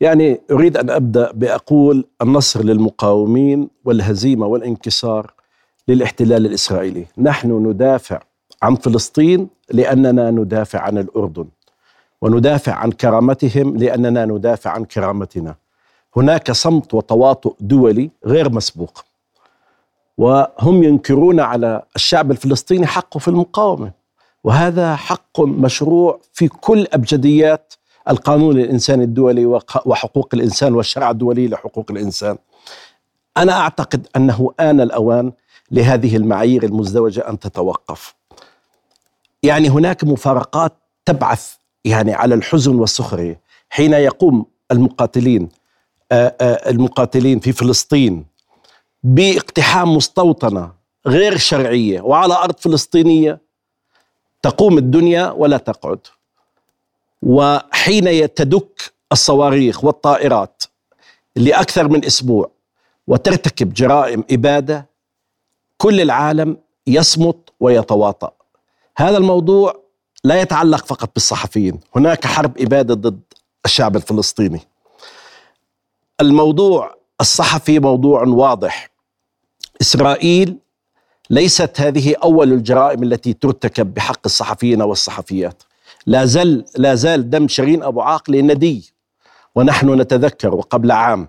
يعني أريد أن أبدأ بأقول النصر للمقاومين والهزيمة والانكسار للاحتلال الإسرائيلي، نحن ندافع عن فلسطين لأننا ندافع عن الأردن. وندافع عن كرامتهم لأننا ندافع عن كرامتنا. هناك صمت وتواطؤ دولي غير مسبوق. وهم ينكرون على الشعب الفلسطيني حقه في المقاومة. وهذا حق مشروع في كل أبجديات القانون الانساني الدولي وق- وحقوق الإنسان والشرع الدولي لحقوق الإنسان. أنا أعتقد أنه آن الأوان لهذه المعايير المزدوجة أن تتوقف. يعني هناك مفارقات تبعث يعني على الحزن والسخرية حين يقوم المقاتلين آه، آه، المقاتلين في فلسطين باقتحام مستوطنة غير شرعية وعلى أرض فلسطينية تقوم الدنيا ولا تقعد. وحين تدك الصواريخ والطائرات لأكثر من أسبوع وترتكب جرائم إبادة كل العالم يصمت ويتواطأ هذا الموضوع لا يتعلق فقط بالصحفيين. هناك حرب إبادة ضد الشعب الفلسطيني. الموضوع الصحفي موضوع واضح. إسرائيل ليست هذه أول الجرائم التي ترتكب بحق الصحفيين والصحفيات. لا زال لا زال دم شيرين أبو عاقله ندي ونحن نتذكر قبل عام.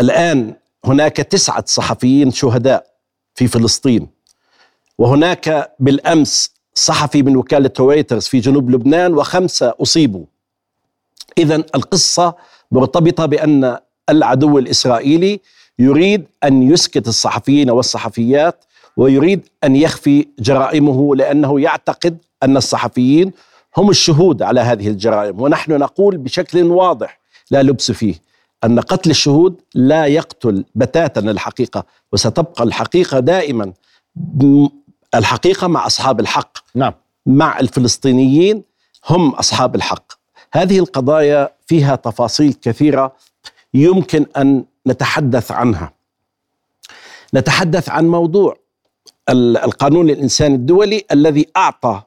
الآن هناك تسعة صحفيين شهداء في فلسطين وهناك بالأمس صحفي من وكالة رويترز في جنوب لبنان وخمسة أصيبوا. اذا القصة مرتبطة بأن العدو الإسرائيلي يريد أن يسكت الصحفيين والصحفيات ويريد أن يخفي جرائمه لأنه يعتقد أن الصحفيين هم الشهود على هذه الجرائم. ونحن نقول بشكل واضح لا لبس فيه أن قتل الشهود لا يقتل بتاتا الحقيقة وستبقى الحقيقة دائما الحقيقة مع أصحاب الحق. نعم. مع الفلسطينيين هم أصحاب الحق. هذه القضايا فيها تفاصيل كثيرة يمكن أن نتحدث عنها. نتحدث عن موضوع ال- القانون الإنساني الدولي الذي أعطى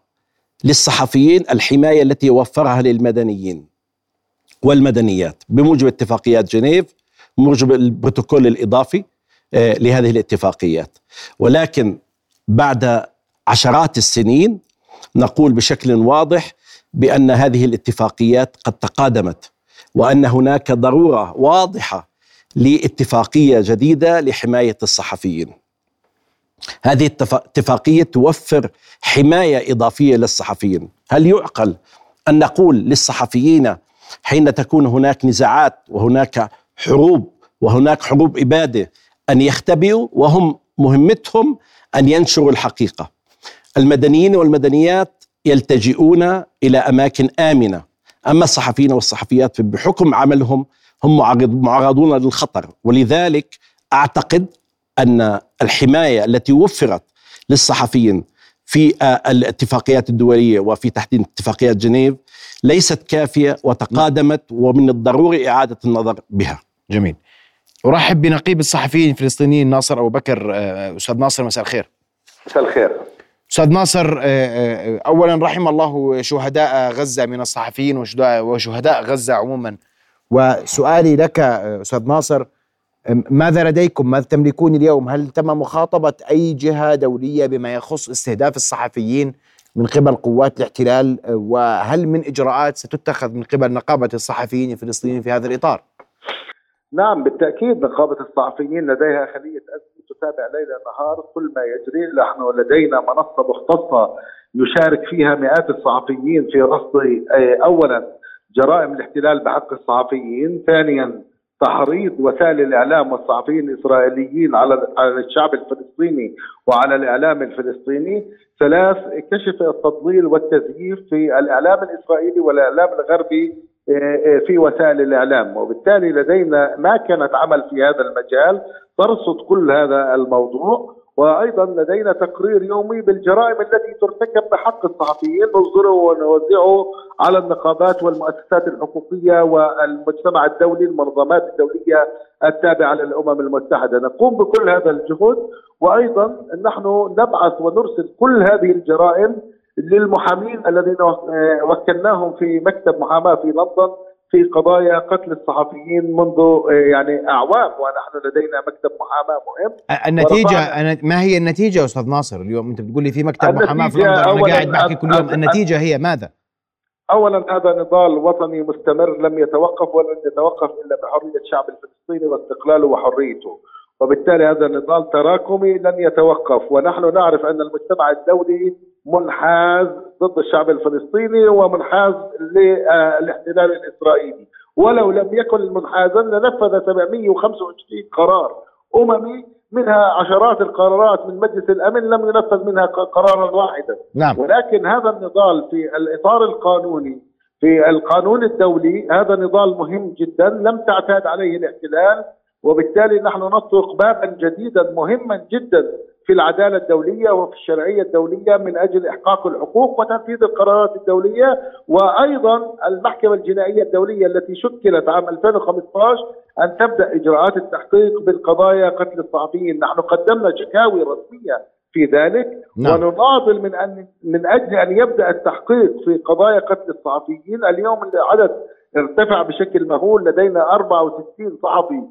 للصحفيين الحماية التي وفرها للمدنيين والمدنيات بموجب اتفاقيات جنيف بموجب البروتوكول الإضافي آه، لهذه الاتفاقيات. ولكن بعد عشرات السنين نقول بشكل واضح بأن هذه الاتفاقيات قد تقادمت وأن هناك ضرورة واضحة لاتفاقية جديدة لحماية الصحفيين. هذه الاتفا- الاتفاقيه توفر حماية إضافية للصحفيين، هل يعقل أن نقول للصحفيين حين تكون هناك نزاعات وهناك حروب وهناك حروب إبادة أن يختبئوا وهم مهمتهم أن ينشروا الحقيقة. المدنيين والمدنيات يلتجئون إلى أماكن آمنة، أما الصحفيين والصحفيات بحكم عملهم هم معرض- معرضون للخطر ولذلك أعتقد أن الحماية التي وفرت للصحفيين في آه، الاتفاقيات الدولية وفي تحديد اتفاقيات جنيف ليست كافية وتقادمت ومن الضروري إعادة النظر بها. جميل أرحب بنقيب الصحفيين الفلسطينيين ناصر أبو بكر آه، أستاذ ناصر مساء الخير. مساء الخير. أستاذ ناصر آه، آه، اولا رحم الله شهداء غزة من الصحفيين وشهداء غزة عموما. وسؤالي لك أستاذ ناصر ماذا لديكم؟ ماذا تملكون اليوم؟ هل تم مخاطبة أي جهة دولية بما يخص استهداف الصحفيين من قبل قوات الاحتلال؟ وهل من إجراءات ستتخذ من قبل نقابة الصحفيين الفلسطينيين في هذا الإطار؟ نعم بالتأكيد نقابة الصحفيين لديها خلية أزمة تتابع ليل نهار كل ما يجري. نحن لدينا منصة مختصة يشارك فيها مئات الصحفيين في رصد آه، اولا جرائم الاحتلال بحق الصحفيين ثانيا تحريض وسائل الإعلام والصحفيين الإسرائيليين على على الشعب الفلسطيني وعلى الإعلام الفلسطيني ثلاث كشف التضليل والتزييف في الإعلام الإسرائيلي والإعلام الغربي في وسائل الإعلام وبالتالي لدينا ماكنة عمل في هذا المجال ترصد كل هذا الموضوع وأيضا لدينا تقرير يومي بالجرائم التي ترتكب بحق الصحفيين نصدره ونوزعه على النقابات والمؤسسات الحقوقية والمجتمع الدولي المنظمات الدولية التابعة للأمم المتحدة. نقوم بكل هذا الجهد وأيضا نحن نبعث ونرسل كل هذه الجرائم للمحامين الذين وكلناهم في مكتب محاماة في لندن في قضايا قتل الصحفيين منذ يعني أعوام ونحن لدينا مكتب محاماة مهم. النتيجة أنا ما هي النتيجة يا أستاذ ناصر؟ اليوم أنت بتقول لي في مكتب محاماة في لندن أولاً قاعد بحكي كل يوم النتيجة هي ماذا؟ اولا هذا نضال وطني مستمر لم يتوقف ولن يتوقف إلا بحرية الشعب الفلسطيني واستقلاله وحريته. وبالتالي هذا النضال تراكمي لن يتوقف ونحن نعرف أن المجتمع الدولي منحاز ضد الشعب الفلسطيني ومنحاز للاحتلال الإسرائيلي. ولو لم يكن منحازا لنفذ 725 قرار أممي منها عشرات القرارات من مجلس الأمن لم ينفذ منها قرارا واحدا. نعم. ولكن هذا النضال في الإطار القانوني في القانون الدولي هذا نضال مهم جدا لم تعتاد عليه الاحتلال وبالتالي نحن نطرق بابا جديدا مهما جدا في العدالة الدولية وفي الشرعية الدولية من أجل إحقاق الحقوق وتنفيذ القرارات الدولية. وأيضا المحكمة الجنائية الدولية التي شكلت عام 2015 أن تبدأ إجراءات التحقيق بالقضايا قتل الصحفيين، نحن قدمنا شكاوي رسمية في ذلك. نعم. ونناضل من ان من أجل أن يبدأ التحقيق في قضايا قتل الصحفيين، اليوم العدد ارتفع بشكل مهول. لدينا 64 صحفي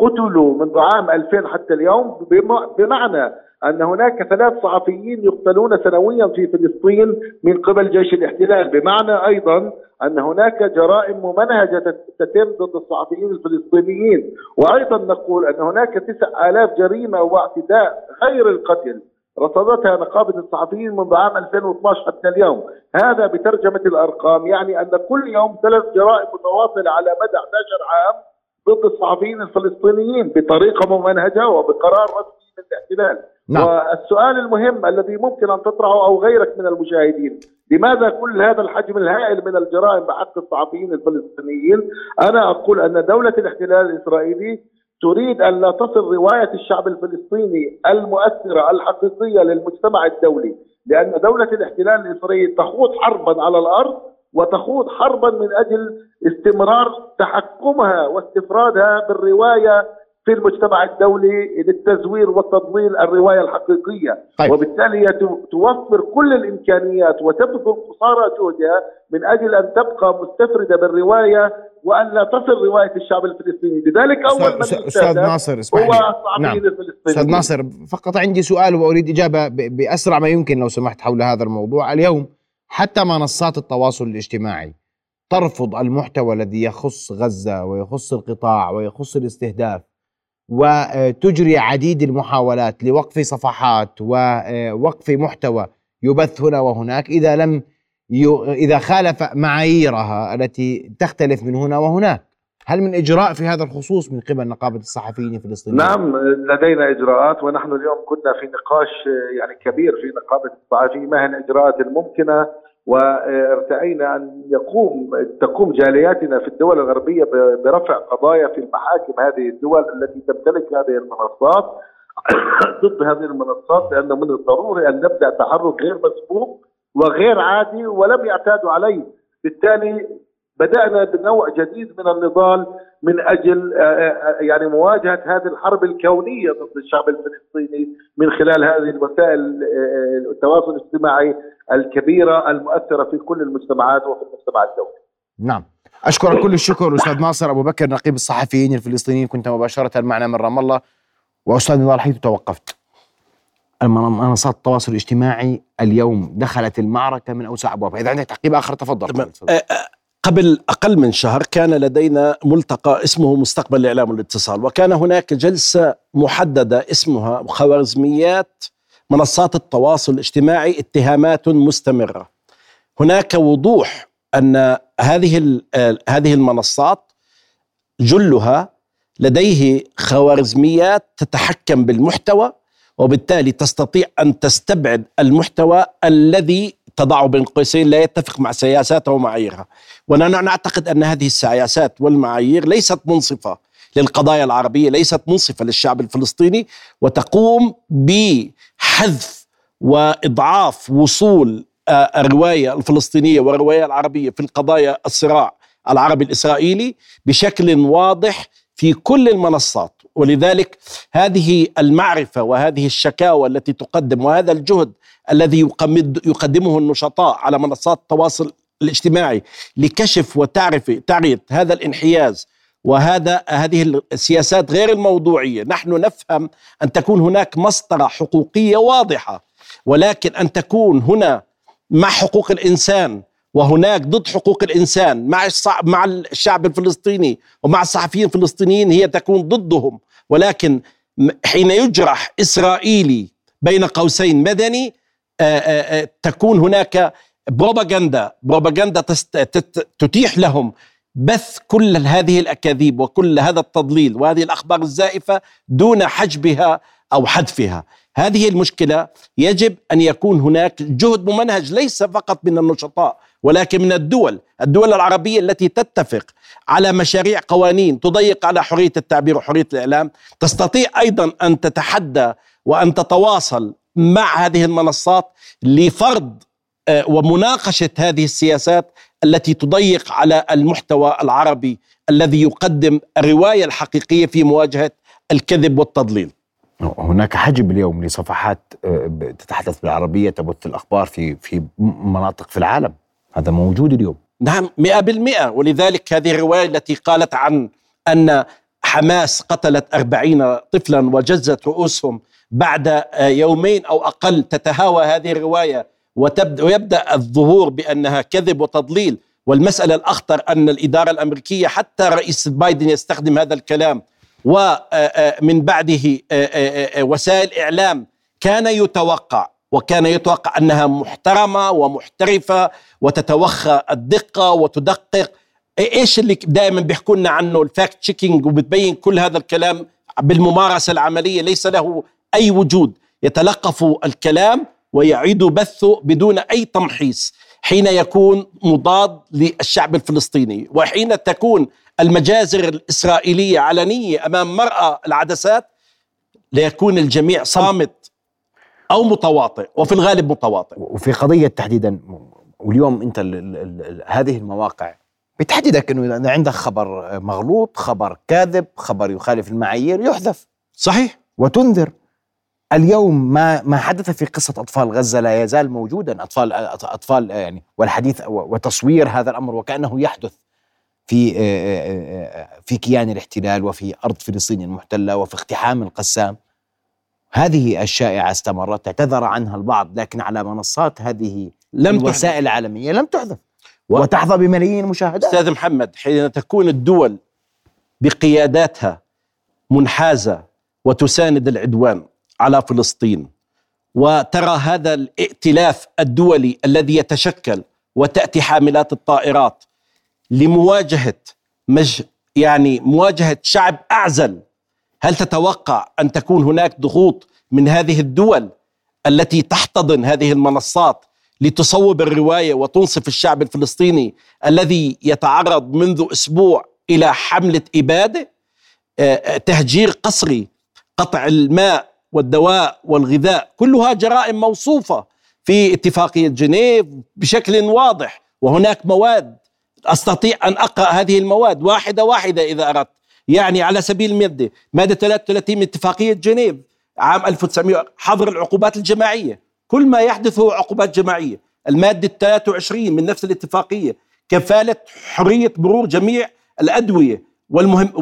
قتلوا منذ عام 2000 حتى اليوم بم- بمعنى أن هناك ثلاث صحفيين يقتلون سنويا في فلسطين من قبل جيش الاحتلال بمعنى أيضا أن هناك جرائم ممنهجه تت- تتم ضد الصحفيين الفلسطينيين. وأيضا نقول أن هناك 9000 جريمة واعتداء غير القتل رصدتها نقابة الصحفيين منذ عام 2012 حتى اليوم. هذا بترجمة الأرقام يعني أن كل يوم ثلاث جرائم متواصلة على مدى 11 عام ضد الصحفيين الفلسطينيين بطريقة ممنهجة وبقرار رسمي من الاحتلال نعم. والسؤال المهم الذي ممكن أن تطرحه أو غيرك من المشاهدين لماذا كل هذا الحجم الهائل من الجرائم بحق الصحفيين الفلسطينيين أنا أقول أن دولة الاحتلال الإسرائيلي تريد أن لا تصل رواية الشعب الفلسطيني المؤثرة الحقيقية للمجتمع الدولي لأن دولة الاحتلال الإسرائيلي تخوض حربا على الأرض وتخوض حربا من أجل استمرار تحكمها واستفرادها بالرواية في المجتمع الدولي للتزوير والتضليل الرواية الحقيقية. طيب. وبالتالي توفر كل الإمكانيات وتبذل قصارى جهدها من أجل أن تبقى مستفردة بالرواية وأن لا تصل رواية الشعب الفلسطيني. لذلك أول من يستهدف ناصر اسمح هو نعم. أستاذ ناصر فقط عندي سؤال وأريد إجابة ب- بأسرع ما يمكن لو سمحت حول هذا الموضوع. اليوم حتى منصات التواصل الاجتماعي ترفض المحتوى الذي يخص غزة ويخص القطاع ويخص الاستهداف وتجري عديد المحاولات لوقف صفحات ووقف محتوى يبث هنا وهناك إذا لم إذا خالف معاييرها التي تختلف من هنا وهناك هل من إجراء في هذا الخصوص من قبل نقابة الصحفيين الفلسطينيين؟ نعم لدينا إجراءات ونحن اليوم كنا في نقاش يعني كبير في نقابة الصحفيين ما هي الاجراءات الممكنه وارتأينا أن يقوم تقوم جالياتنا في الدول الغربية ب- برفع قضايا في المحاكم هذه الدول التي تمتلك هذه المنصات ضد هذه المنصات لأنه من الضروري أن نبدأ تحرك غير مسبوق وغير عادي ولم يعتادوا عليه. بالتالي بدأنا بنوع جديد من النضال من آه، يعني مواجهة هذه الحرب الكونية ضد الشعب الفلسطيني من خلال هذه الوسائل التواصل الاجتماعي الكبيرة المؤثرة في كل المجتمعات وفي المجتمع الدولي. نعم. أشكرك كل الشكر أستاذ ناصر أبو بكر نقيب الصحفيين الفلسطينيين كنت مباشرة معنا من رام الله. وأستاذ نضال حيث توقفت. منصات التواصل الاجتماعي اليوم دخلت المعركة من أوسع أبوابها. إذا عندك تعقيب آخر تفضل. تمام. آه، آه، قبل أقل من شهر كان لدينا ملتقى اسمه مستقبل الإعلام والاتصال وكان هناك جلسة محددة اسمها خوارزميات منصات التواصل الاجتماعي اتهامات مستمرة. هناك وضوح أن هذه هذه المنصات جلها لديه خوارزميات تتحكم بالمحتوى وبالتالي تستطيع أن تستبعد المحتوى الذي تضعه بين قوسين لا يتفق مع سياساتها ومعاييرها. ونحن نعتقد أن هذه السياسات والمعايير ليست منصفة. للقضايا العربية ليست منصفة للشعب الفلسطيني وتقوم بحذف وإضعاف وصول آه، الرواية الفلسطينية والرواية العربية في القضايا الصراع العربي الإسرائيلي بشكل واضح في كل المنصات. ولذلك هذه المعرفة وهذه الشكاوى التي تقدم وهذا الجهد الذي يقدمه النشطاء على منصات التواصل الاجتماعي لكشف وتعرف تعرية هذا الانحياز وهذا هذه السياسات غير الموضوعية، نحن نفهم أن تكون هناك مسطرة حقوقية واضحة ولكن أن تكون هنا مع حقوق الإنسان وهناك ضد حقوق الإنسان مع مع الشعب الفلسطيني ومع الصحفيين الفلسطينيين هي تكون ضدهم. ولكن حين يجرح إسرائيلي بين قوسين مدني تكون هناك بروباغندا بروباغندا تتيح لهم بث كل هذه الأكاذيب وكل هذا التضليل وهذه الأخبار الزائفة دون حجبها أو حذفها. هذه المشكلة يجب أن يكون هناك جهد ممنهج ليس فقط من النشطاء ولكن من الدول الدول العربية التي تتفق على مشاريع قوانين تضيق على حرية التعبير وحرية الإعلام. تستطيع أيضا أن تتحدى وأن تتواصل مع هذه المنصات لفرض آه، ومناقشة هذه السياسات التي تضيق على المحتوى العربي الذي يقدم الرواية الحقيقية في مواجهة الكذب والتضليل. هناك حجب اليوم لصفحات آه، تتحدث بالعربية تبث الأخبار في في مناطق في العالم. هذا موجود اليوم. نعم مئة بالمئة. ولذلك هذه الرواية التي قالت عن أن حماس قتلت أربعين طفلا وجزت رؤوسهم بعد آه، يومين أو أقل تتهاوى هذه الرواية وتبدأ ويبدأ الظهور بأنها كذب وتضليل. والمسألة الأخطر أن الإدارة الأمريكية حتى رئيس بايدن يستخدم هذا الكلام. ومن بعده آه، آه، آه، وسائل إعلام كان يتوقع وكان يتوقع أنها محترمة ومحترفة وتتوخى الدقة وتدقق. إيش اللي دائما بيحكوا لنا عنه؟ ال fact checking وبتبين كل هذا الكلام بالممارسة العملية ليس له أي وجود. يتلقف الكلام ويعيد بثه بدون أي تمحيص حين يكون مضاد للشعب الفلسطيني وحين تكون المجازر الإسرائيلية علنية أمام مرأى العدسات ليكون الجميع صامت أو متواطئ وفي الغالب متواطئ. وفي قضية تحديدا واليوم أنت ال ال ال هذه المواقع بتحددك أنه إذا عندك خبر مغلوط خبر كاذب خبر يخالف المعايير يحذف. صحيح. وتنذر. اليوم ما ما حدث في قصة أطفال غزة لا يزال موجودا. أطفال أطفال يعني والحديث وتصوير هذا الأمر وكأنه يحدث في في كيان الاحتلال وفي أرض فلسطين المحتلة وفي اقتحام القسام. هذه الشائعة استمرت اعتذر عنها البعض لكن على منصات هذه لم الوسائل العالمية لم تحذف وتحظى بملايين المشاهدات. أستاذ محمد حين تكون الدول بقياداتها منحازة وتساند العدوان على فلسطين وترى هذا الائتلاف الدولي الذي يتشكل وتأتي حاملات الطائرات لمواجهة مج يعني مواجهة شعب أعزل. هل تتوقع أن تكون هناك ضغوط من هذه الدول التي تحتضن هذه المنصات لتصوب الرواية وتنصف الشعب الفلسطيني الذي يتعرض منذ أسبوع إلى حملة إبادة؟ آه، آه، تهجير قسري قطع الماء والدواء والغذاء كلها جرائم موصوفة في اتفاقية جنيف بشكل واضح وهناك مواد. أستطيع أن أقرأ هذه المواد واحدة واحدة إذا أردت. يعني على سبيل الماده مادة 33 من اتفاقية جنيف عام 1900 حظر العقوبات الجماعية. كل ما يحدث هو عقوبات جماعية. المادة 23 من نفس الاتفاقية كفالة حرية مرور جميع الأدوية والمهم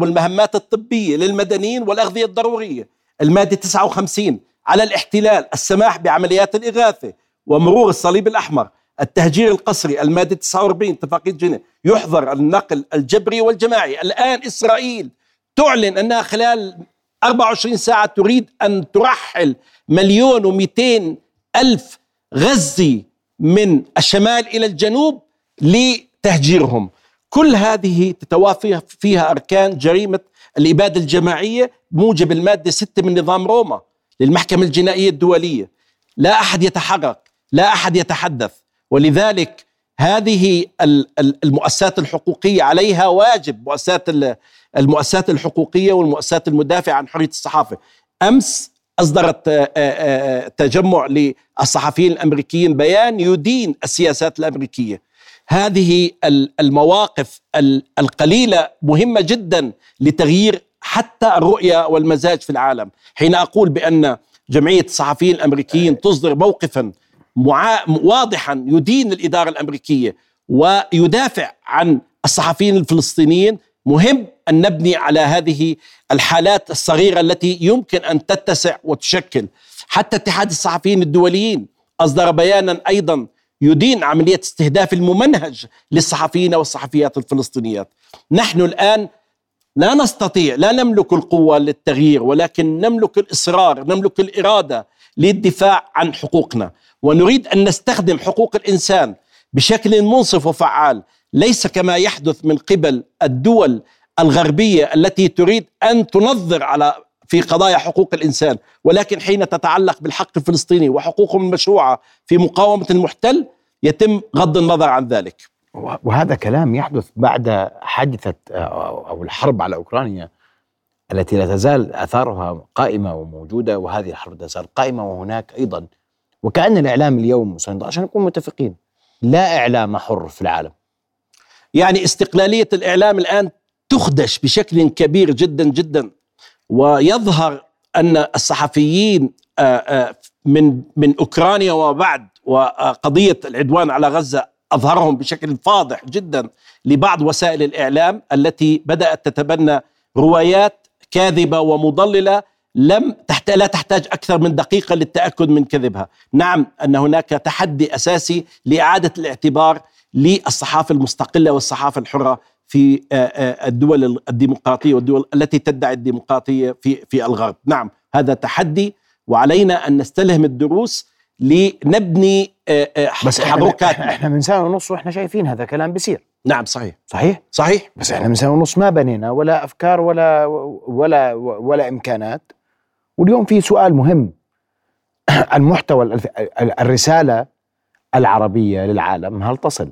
والمهمات الطبية للمدنيين والأغذية الضرورية. المادة 59 على الاحتلال السماح بعمليات الإغاثة ومرور الصليب الأحمر التهجير القسري المادة 49 اتفاقية جنيف يحظر النقل الجبري والجماعي. الآن إسرائيل تعلن أنها خلال 24 ساعة تريد أن ترحل مليون ومئتين ألف غزي من الشمال إلى الجنوب لتهجيرهم. كل هذه تتوافى فيها أركان جريمة الإبادة الجماعية بموجب المادة 6 من نظام روما للمحكمة الجنائية الدولية. لا أحد يتحرك لا أحد يتحدث. ولذلك هذه المؤسسات الحقوقية عليها واجب مؤسسات المؤسسات الحقوقية والمؤسسات المدافعة عن أصدرت آه، آه، آه، تجمع للصحفيين الأمريكيين بيان يدين السياسات الأمريكية. هذه المواقف القليلة مهمة جدا لتغيير حتى الرؤية والمزاج في العالم. حين أقول بأن جمعية الصحفيين الأمريكيين تصدر موقفا معا... واضحا يدين الإدارة الأمريكية ويدافع عن الصحفيين الفلسطينيين مهم أن نبني على هذه الحالات الصغيرة التي يمكن أن تتسع وتشكل. حتى اتحاد الصحفيين الدوليين أصدر بيانا أيضا يدين عملية استهداف الممنهج للصحفيين والصحفيات الفلسطينيات. نحن الآن لا نستطيع لا نملك القوة للتغيير ولكن نملك الإصرار نملك الإرادة للدفاع عن حقوقنا. ونريد أن نستخدم حقوق الإنسان بشكل منصف وفعال. ليس كما يحدث من قبل الدول الغربية التي تريد أن تنظر على في قضايا حقوق الإنسان ولكن حين تتعلق بالحق الفلسطيني وحقوقهم المشروعه في مقاومة المحتل يتم غض النظر عن ذلك. وهذا كلام يحدث بعد حادثة أو الحرب على أوكرانيا التي لا تزال آثارها قائمة وموجودة وهذه الحرب لا تزال قائمة وهناك أيضا. وكأن الإعلام اليوم عشان نكون متفقين لا إعلام حر في العالم. يعني استقلالية الإعلام الآن تخدش بشكل كبير جدا جدا. ويظهر أن الصحفيين آه، آه، من من أوكرانيا وبعد وقضية العدوان على غزة أظهرهم بشكل فاضح جدا لبعض وسائل الإعلام التي بدأت تتبنى روايات كاذبة ومضللة لم تحت لا تحتاج أكثر من دقيقة للتأكد من كذبها، نعم أن هناك تحدي أساسي لإعادة الاعتبار للصحافة المستقلة والصحافة الحرة في آه، آه، الدول الديمقراطية والدول التي تدعي الديمقراطية في في الغرب، نعم هذا تحدي وعلينا أن نستلهم الدروس لنبني آه، بس حضركاتنا إحنا من سنه ونص وإحنا شايفين هذا كلام بيصير. نعم صحيح. صحيح؟ صحيح. بس إحنا من سنه ونص ما بنينا ولا أفكار ولا ولا ولا إمكانات. واليوم في سؤال مهم. المحتوى الرسالة العربية للعالم هل تصل؟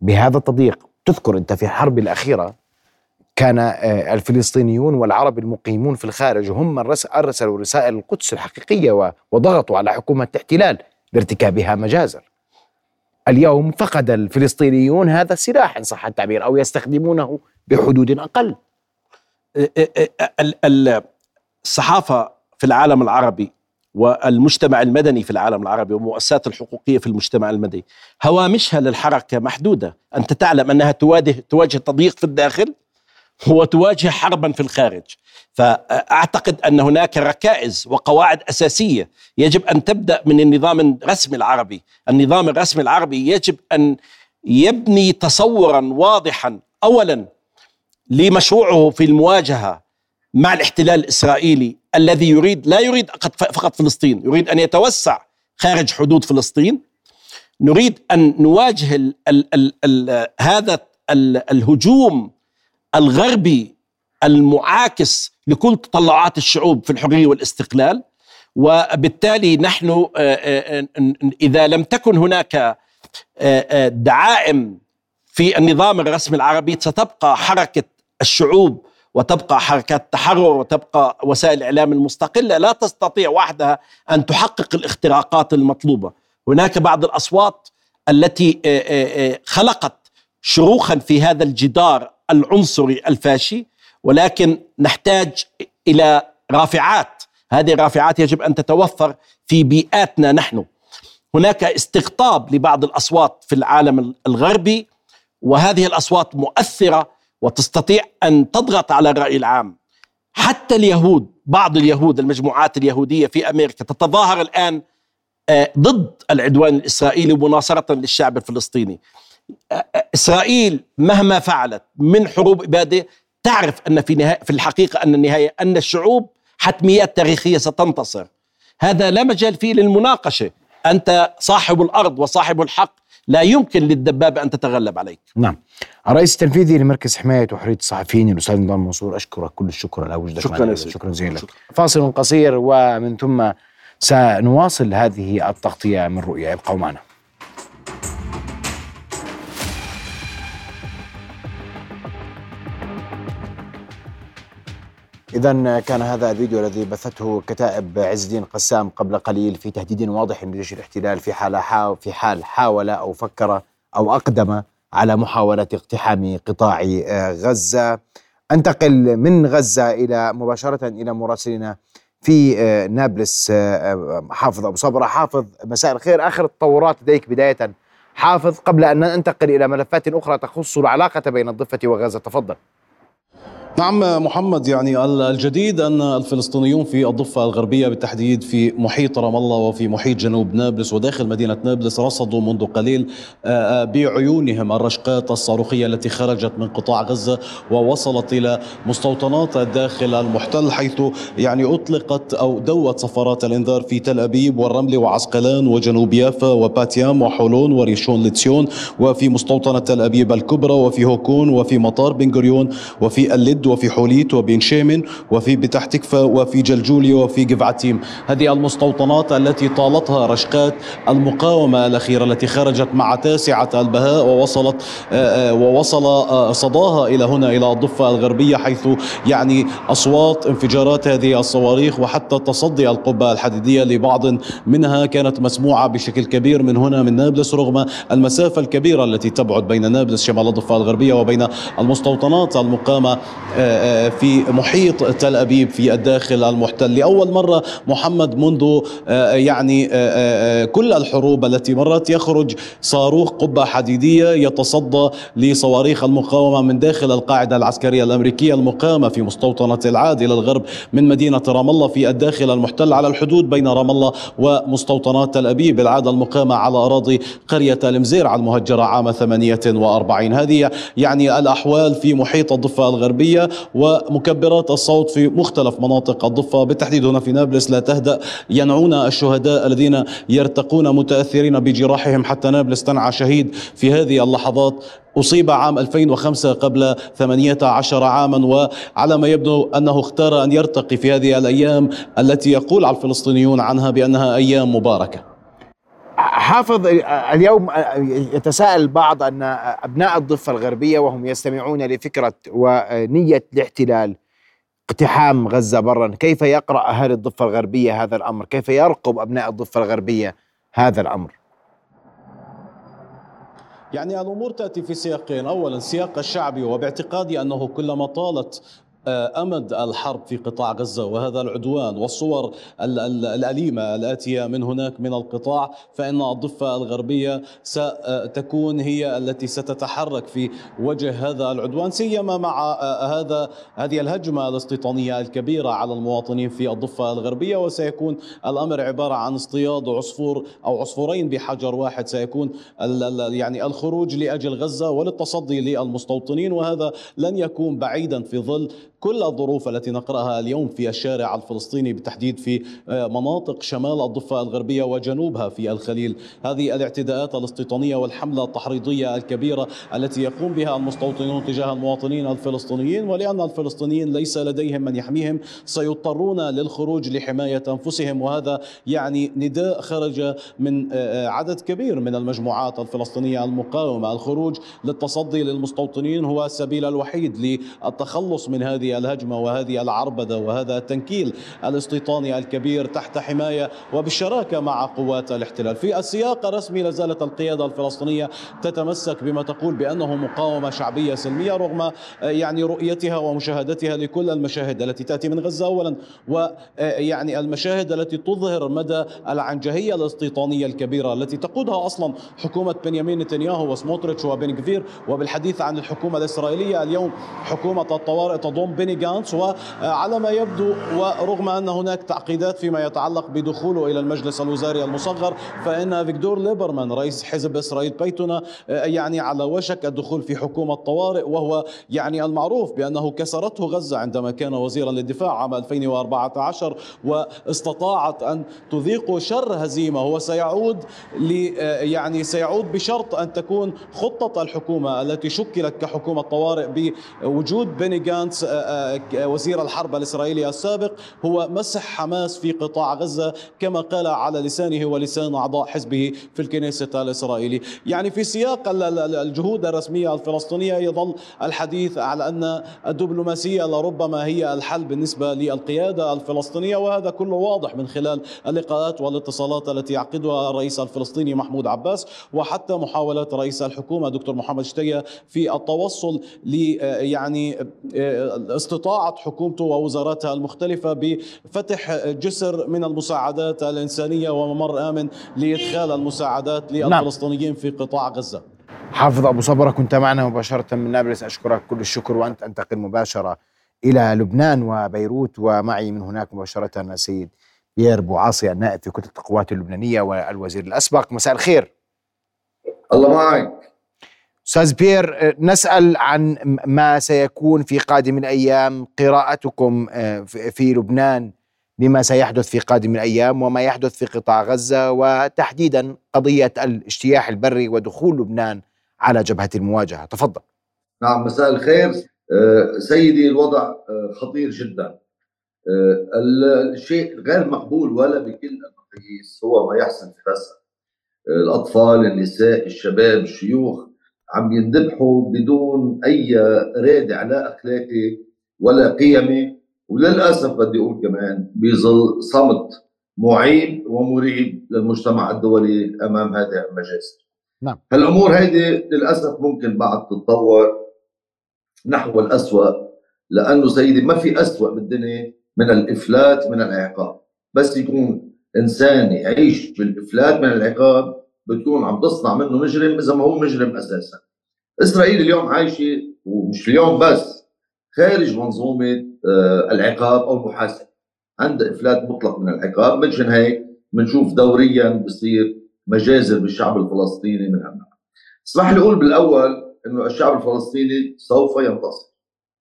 بهذا التضييق. تذكر أنت في الحرب الأخيرة كان آه، الفلسطينيون والعرب المقيمون في الخارج هم من أرسلوا رسائل القدس الحقيقية وضغطوا على حكومة الاحتلال لارتكابها مجازر. اليوم فقد الفلسطينيون هذا السلاح إن صح التعبير أو يستخدمونه بحدود أقل. الصحافة في العالم العربي والمجتمع المدني في العالم العربي والمؤسسات الحقوقية في المجتمع المدني. هوامشها للحركة محدودة. أنت تعلم أنها تواجه تواجه تضييق في الداخل وتواجه حربا في الخارج. فأعتقد أن هناك ركائز وقواعد أساسية يجب أن تبدأ من النظام الرسمي العربي. النظام الرسمي العربي يجب أن يبني تصورا واضحا. اولا لمشروعه في المواجهة مع الاحتلال الإسرائيلي الذي يريد لا يريد فقط فلسطين يريد أن يتوسع خارج حدود فلسطين. نريد أن نواجه ال ال ال هذا ال الهجوم الغربي المعاكس لكل تطلعات الشعوب في الحرية والاستقلال. وبالتالي نحن آه، آه، آه، إذا لم تكن هناك دعائم في النظام الرسمي العربي ستبقى حركة الشعوب وتبقى حركات تحرر وتبقى وسائل الاعلام المستقلة لا تستطيع وحدها أن تحقق الاختراقات المطلوبة. هناك بعض الأصوات التي آه، آه، آه، خلقت شروخا في هذا الجدار العنصري الفاشي ولكن نحتاج إلى رافعات. هذه الرافعات يجب أن تتوفر في بيئاتنا نحن. هناك استقطاب لبعض الأصوات في العالم الغربي وهذه الأصوات مؤثرة وتستطيع أن تضغط على الرأي العام. حتى اليهود بعض اليهود المجموعات اليهودية في أمريكا تتظاهر الآن آه، ضد العدوان الإسرائيلي مناصرة للشعب الفلسطيني. آه، آه، إسرائيل مهما فعلت من حروب إبادة تعرف أن في نهاية في الحقيقة أن النهاية أن الشعوب حتميات تاريخية ستنتصر. هذا لا مجال فيه للمناقشة. أنت صاحب الأرض وصاحب الحق لا يمكن للدبابة أن تتغلب عليك. نعم. الرئيس التنفيذي لمركز حماية وحرية الصحفيين الأستاذ نضال منصور أشكرك كل الشكر على وجودك شكراً. شكرا جزيلا لك فاصل قصير ومن ثم سنواصل هذه التغطية من رؤيا ابقوا معنا إذا كان هذا الفيديو الذي بثته كتائب عز الدين قسام قبل قليل في تهديد واضح لجيش الاحتلال في حال حاو في حال حاول أو فكر أو أقدم على محاولة اقتحام قطاع آه، غزة. أنتقل من غزة إلى مباشرة إلى مراسلنا في آه، نابلس آه، حافظ أبو صبرة. حافظ مساء الخير. آخر التطورات لديك بداية. حافظ قبل أن ننتقل إلى ملفات أخرى تخص العلاقة بين الضفة وغزة. تفضل. نعم محمد يعني الجديد أن الفلسطينيون في الضفة الغربية بالتحديد في محيط رام الله وفي محيط جنوب نابلس وداخل مدينة نابلس رصدوا منذ قليل آه، آه، بعيونهم الرشقات الصاروخية التي خرجت من قطاع غزة ووصلت إلى مستوطنات الداخل المحتل حيث يعني أطلقت أو دوت صفارات الإنذار في تل أبيب والرمل وعسقلان وجنوب يافا وباتيام وحولون وريشون لتسيون وفي مستوطنة تل أبيب الكبرى وفي هوكون وفي مطار بن غوريون وفي اللد وفي حوليت وبين شيمن وفي بتح تكفى وفي جلجوليا وفي جفعتيم هذه المستوطنات التي طالتها رشقات المقاومة الأخيرة التي خرجت مع تاسعة البهاء ووصلت آه، آه، ووصل آه، صداها إلى هنا إلى الضفة الغربية حيث يعني أصوات انفجارات هذه الصواريخ وحتى تصدي القبة الحديدية لبعض منها كانت مسموعة بشكل كبير من هنا من نابلس رغم المسافة الكبيرة التي تبعد بين نابلس شمال الضفة الغربية وبين المستوطنات المقامة في محيط تل أبيب في الداخل المحتل. لأول مرة محمد منذ آه، يعني آه، آه، كل الحروب التي مرت يخرج صاروخ قبة حديدية يتصدى لصواريخ المقاومة من داخل القاعدة العسكرية الأمريكية المقامة في مستوطنة العاد إلى الغرب من مدينة رام الله في الداخل المحتل على الحدود بين رام الله ومستوطنات تل أبيب العادة المقامة على أراضي قرية المزيرع المهجرة عام 48 هذه يعني الأحوال في محيط الضفة الغربية ومكبرات الصوت في مختلف مناطق الضفة. بالتحديد هنا في نابلس لا تهدأ ينعون الشهداء الذين يرتقون متأثرين بجراحهم حتى نابلس تنعى شهيد في هذه اللحظات. أصيب عام 2005 قبل 18 عاما وعلى ما يبدو أنه اختار أن يرتقي في هذه الأيام التي يقول على الفلسطينيون عنها بأنها أيام مباركة. حافظ اليوم يتساءل البعض أن أبناء الضفة الغربية وهم يستمعون لفكرة ونية الاحتلال اقتحام غزة برا. كيف يقرأ أهالي الضفة الغربية هذا الأمر؟ كيف يرقب أبناء الضفة الغربية هذا الأمر؟ يعني الأمور تأتي في سياقين، اولا السياق الشعبي وباعتقادي أنه كلما طالت أمد الحرب في قطاع غزة وهذا العدوان والصور ال- ال- الأليمة الآتية من هناك من القطاع فإن الضفة الغربية ستكون هي التي ستتحرك في وجه هذا العدوان سيما مع آه، هذا هذه الهجمة الاستيطانية الكبيرة على المواطنين في الضفة الغربية وسيكون الأمر عبارة عن اصطياد عصفور أو عصفورين بحجر واحد سيكون يعني الخروج لأجل غزة وللتصدي للمستوطنين وهذا لن يكون بعيدا في ظل كل الظروف التي نقرأها اليوم في الشارع الفلسطيني بالتحديد في آه، مناطق شمال الضفة الغربية وجنوبها في الخليل. هذه الاعتداءات الاستيطانية والحملة التحريضية الكبيرة التي يقوم بها المستوطنون تجاه المواطنين الفلسطينيين ولأن الفلسطينيين ليس لديهم من يحميهم سيضطرون للخروج لحماية أنفسهم. وهذا يعني نداء خرج من آه، آه، عدد كبير من المجموعات الفلسطينية المقاومة. الخروج للتصدي للمستوطنين هو السبيل الوحيد للتخلص من هذه الهجمة وهذه العربدة وهذا التنكيل الاستيطاني الكبير تحت حماية وبالشراكة مع قوات الاحتلال. في السياق الرسمي لازالت القيادة الفلسطينية تتمسك بما تقول بأنه مقاومة شعبية سلمية رغم آه، يعني رؤيتها ومشاهدتها لكل المشاهد التي تأتي من غزة اولا ويعني المشاهد التي تظهر مدى العنجهية الاستيطانية الكبيرة التي تقودها أصلا حكومة بنيامين نتنياهو وسموتريتش وبن كفير. وبالحديث عن الحكومة الإسرائيلية اليوم حكومة الطوارئ تضم بيني جانتس وعلى ما يبدو ورغم أن هناك تعقيدات فيما يتعلق بدخوله إلى المجلس الوزاري المصغر فإن أفيغدور ليبرمان رئيس حزب إسرائيل بيتنا يعني على وشك الدخول في حكومة طوارئ وهو يعني المعروف بأنه كسرته غزة عندما كان وزيرا للدفاع عام 2014 واستطاعت أن تذيق شر هزيمة. هو سيعود يعني سيعود بشرط أن تكون خطة الحكومة التي شكلت كحكومة طوارئ بوجود بيني جانتس وزير الحرب الإسرائيلي السابق هو مسح حماس في قطاع غزة كما قال على لسانه ولسان أعضاء حزبه في الكنيسة الإسرائيلي، يعني في سياق الجهود الرسمية الفلسطينية يظل الحديث على أن الدبلوماسية لربما هي الحل بالنسبة للقيادة الفلسطينية وهذا كله واضح من خلال اللقاءات والاتصالات التي يعقدها الرئيس الفلسطيني محمود عباس وحتى محاولات رئيس الحكومة دكتور محمد شتية في التوصل ل يعني استطاعه حكومته ووزاراتها المختلفة بفتح جسر من المساعدات الإنسانية وممر آمن لإدخال المساعدات نعم. للفلسطينيين في قطاع غزة. حافظ أبو صبرة كنت معنا مباشرة من نابلس. أشكرك كل الشكر وأنت انتقل مباشرة إلى لبنان وبيروت. ومعي من هناك مباشرة السيد بيير بوعاصي النائب في كتله القوات اللبنانية والوزير الأسبق. مساء الخير. الله معك. أستاذ بيير نسأل عن ما سيكون في قادم الأيام قراءتكم آه، في لبنان بما سيحدث في قادم الأيام وما يحدث في قطاع غزة وتحديدا قضية الاجتياح البري ودخول لبنان على جبهة المواجهة. تفضل. نعم مساء الخير. آه، سيدي الوضع آه، خطير جدا. الشيء غير مقبول ولا بكل المقاييس هو ما يحصل في غزة. الأطفال النساء الشباب الشيوخ عم ينذبحوا بدون أي رادع لا أخلاقي ولا قيمي وللأسف بدي أقول كمان بيظل صمت معيب ومريب للمجتمع الدولي أمام هذه المجازر. نعم. هالأمور هيدي للأسف ممكن بعد تتطور نحو الاسوء لأنه سيدي ما في اسوء بالدنيا من الإفلات من العقاب بس يكون إنسان يعيش بالإفلات من العقاب بتكون عم تصنع منه مجرم إذا ما هو مجرم أساسا. إسرائيل اليوم عايشة ومش اليوم بس خارج منظومة آه، العقاب أو المحاسبة. عندها إفلات مطلق من العقاب. منشان هيك بنشوف دوريا بصير مجازر بالشعب الفلسطيني من هالنوع اسمح لي أقول بالأول إنه الشعب الفلسطيني سوف ينتصر.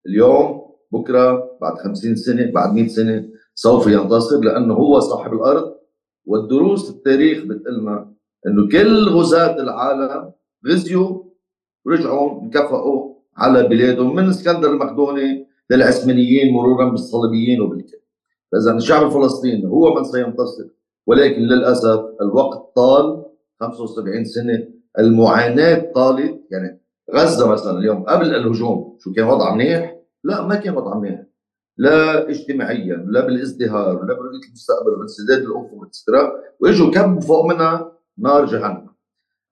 اليوم بكرة بعد 50 سنة بعد 100 سنة سوف ينتصر لأنه هو صاحب الأرض والدروس التاريخ بتقلنا إنه كل غزاة العالم غزيوا ورجعوا انكفأوا على بلادهم من اسكندر المقدوني للعثمانيين مرورا بالصليبيين وبالكل. فاذا الشعب الفلسطيني هو من سينتصر ولكن للأسف الوقت طال 75 سنة. المعاناة طالت يعني غزة مثلا اليوم قبل الهجوم شو كان وضع منيح؟ لا ما كان وضع منيح. لا اجتماعيا لا بالازدهار لا برؤيه المستقبل وانسداد الافق وإجوا كب فوق منها نار جهنم.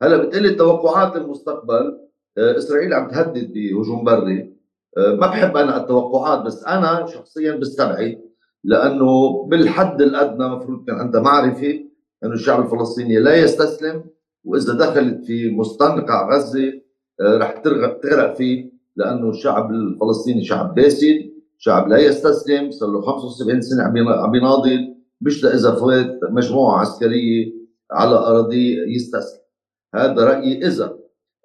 هلا بتقلي توقعات المستقبل آه، إسرائيل عم تهدد بهجوم بري. آه، ما بحب أنا التوقعات بس أنا شخصيا بستبعد لأنه بالحد الأدنى مفروض كان عندها معرفة إنه الشعب الفلسطيني لا يستسلم وإذا دخلت في مستنقع غزة آه، رح تغرق فيه لأنه الشعب الفلسطيني شعب باسل شعب لا يستسلم صار له 75 سنة عم يناضل مش اذا فات مجموعة عسكرية على اراضيه يستسلم. هذا رأيي إذا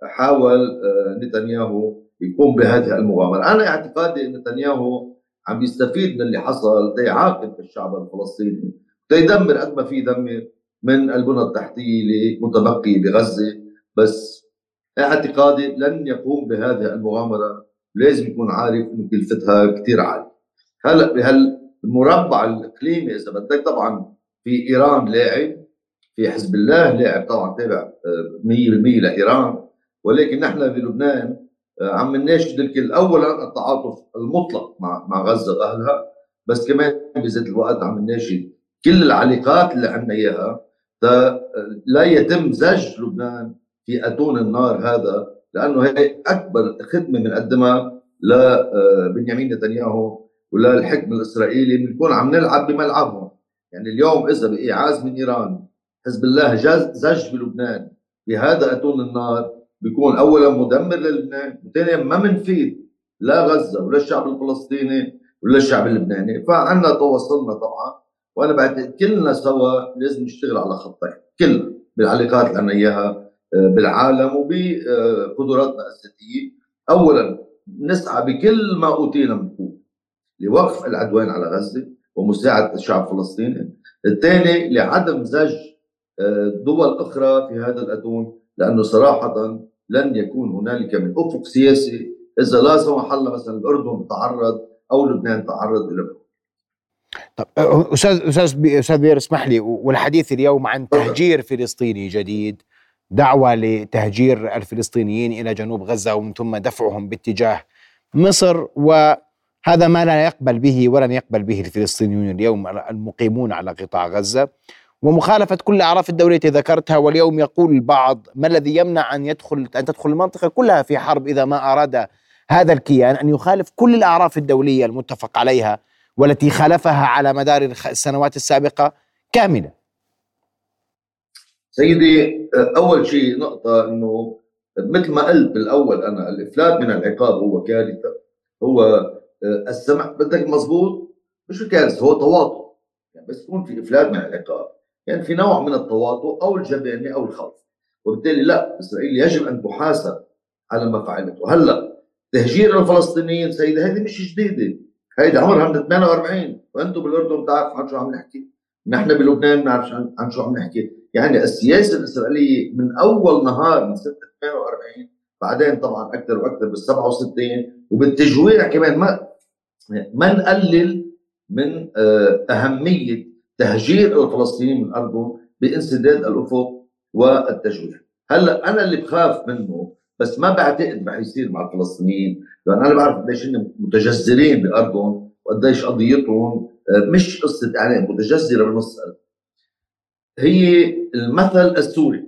حاول آه، نتنياهو يقوم بهذه المغامرة، أنا اعتقادي إن نتنياهو عم يستفيد من اللي حصل. ليعاقب الشعب الفلسطيني. ليدمر قد ما في يدمر من البنى التحتية اللي متبقية بغزة. بس اعتقادي لن يقوم بهذه المغامرة. لازم يكون عارف إنه كلفتها كثير عالية. هلا بهالمربع الإقليمي إذا بدك طبعا في إيران لاعب. في حزب الله لاعب طبعا تابع 100% آه، لإيران. ولكن نحن بلبنان آه، عم نناشد الكل اولا التعاطف المطلق مع مع غزة وأهلها. بس كمان بذات الوقت عم نناشد كل العلاقات اللي عندنا إياها. لا يتم زج لبنان في أتون النار هذا لأنه هي أكبر خدمة بنقدمها لبنيامين نتنياهو وللحكم الإسرائيلي. بنكون عم نلعب بملعبهم. يعني اليوم إذا بايعاز من إيران حزب الله زج بلبنان. بهذا أتون النار. بيكون اولا مدمر للبنان وثانيا ما منفيد. لا غزة ولا الشعب الفلسطيني ولا الشعب اللبناني. فعنا توصلنا طبعا. وأنا بعتقد كلنا سوا لازم نشتغل على خطين. كلنا بالعلاقات اللي عندنا إياها آه، بالعالم وبقدراتنا الذاتية. اولا نسعى بكل ما أوتينا من قوة لوقف العدوان على غزة ومساعدة الشعب الفلسطيني. الثاني لعدم زج دول أخرى في هذا الاتون لأنه صراحة لن يكون هنالك من أفق سياسي إذا لا سمح الله مثلا الأردن تعرض أو لبنان تعرض إلى طب أستاذ أستاذ أستاذ بير اسمح لي والحديث اليوم عن تهجير فلسطيني جديد دعوة لتهجير الفلسطينيين إلى جنوب غزة ومن ثم دفعهم باتجاه مصر وهذا ما لا يقبل به ولن يقبل به الفلسطينيون اليوم المقيمون على قطاع غزة. ومخالفة كل الأعراف الدولية التي ذكرتها واليوم يقول البعض ما الذي يمنع أن يدخل أن تدخل المنطقة كلها في حرب إذا ما أراد هذا الكيان؟ أن يخالف كل الأعراف الدولية المتفق عليها والتي خالفها على مدار السنوات السابقة كاملة. سيدي أول شيء نقطة أنه مثل ما قلت بالأول أنا الإفلات من العقاب هو كارثة. هو آه، السمع بدك مزبوط مش كارثة هو تواطؤ. يعني بس يكون في إفلات من العقاب. يعني في نوع من التواطؤ أو الجبانه أو الخوف. وبالتالي لا إسرائيل يجب أن تحاسب على ما فعلته. هلا تهجير الفلسطينيين سيدي هذه مش جديدة. هيدي عمرها من 48 وأنتم بالأردن بتعرفوا عن شو عم نحكي. نحن بلبنان بنعرف عن, عن شو عم نحكي. يعني السياسة الإسرائيلية من أول نهار من سنة 48 بعدين طبعا أكثر وأكثر بال 67 وبالتجويع كمان ما ما نقلل من آه، أهمية تهجير الفلسطينيين من ارضهم بانسداد الأفق والتجويع هلأ أنا اللي بخاف منه بس ما بعتقد رح يصير مع الفلسطينيين لأن أنا بعرف قديش هم متجذرين بأرضهم وقديش قضيتهم آه، مش قصة اعلام متجذرة بنص هي المثل السوري.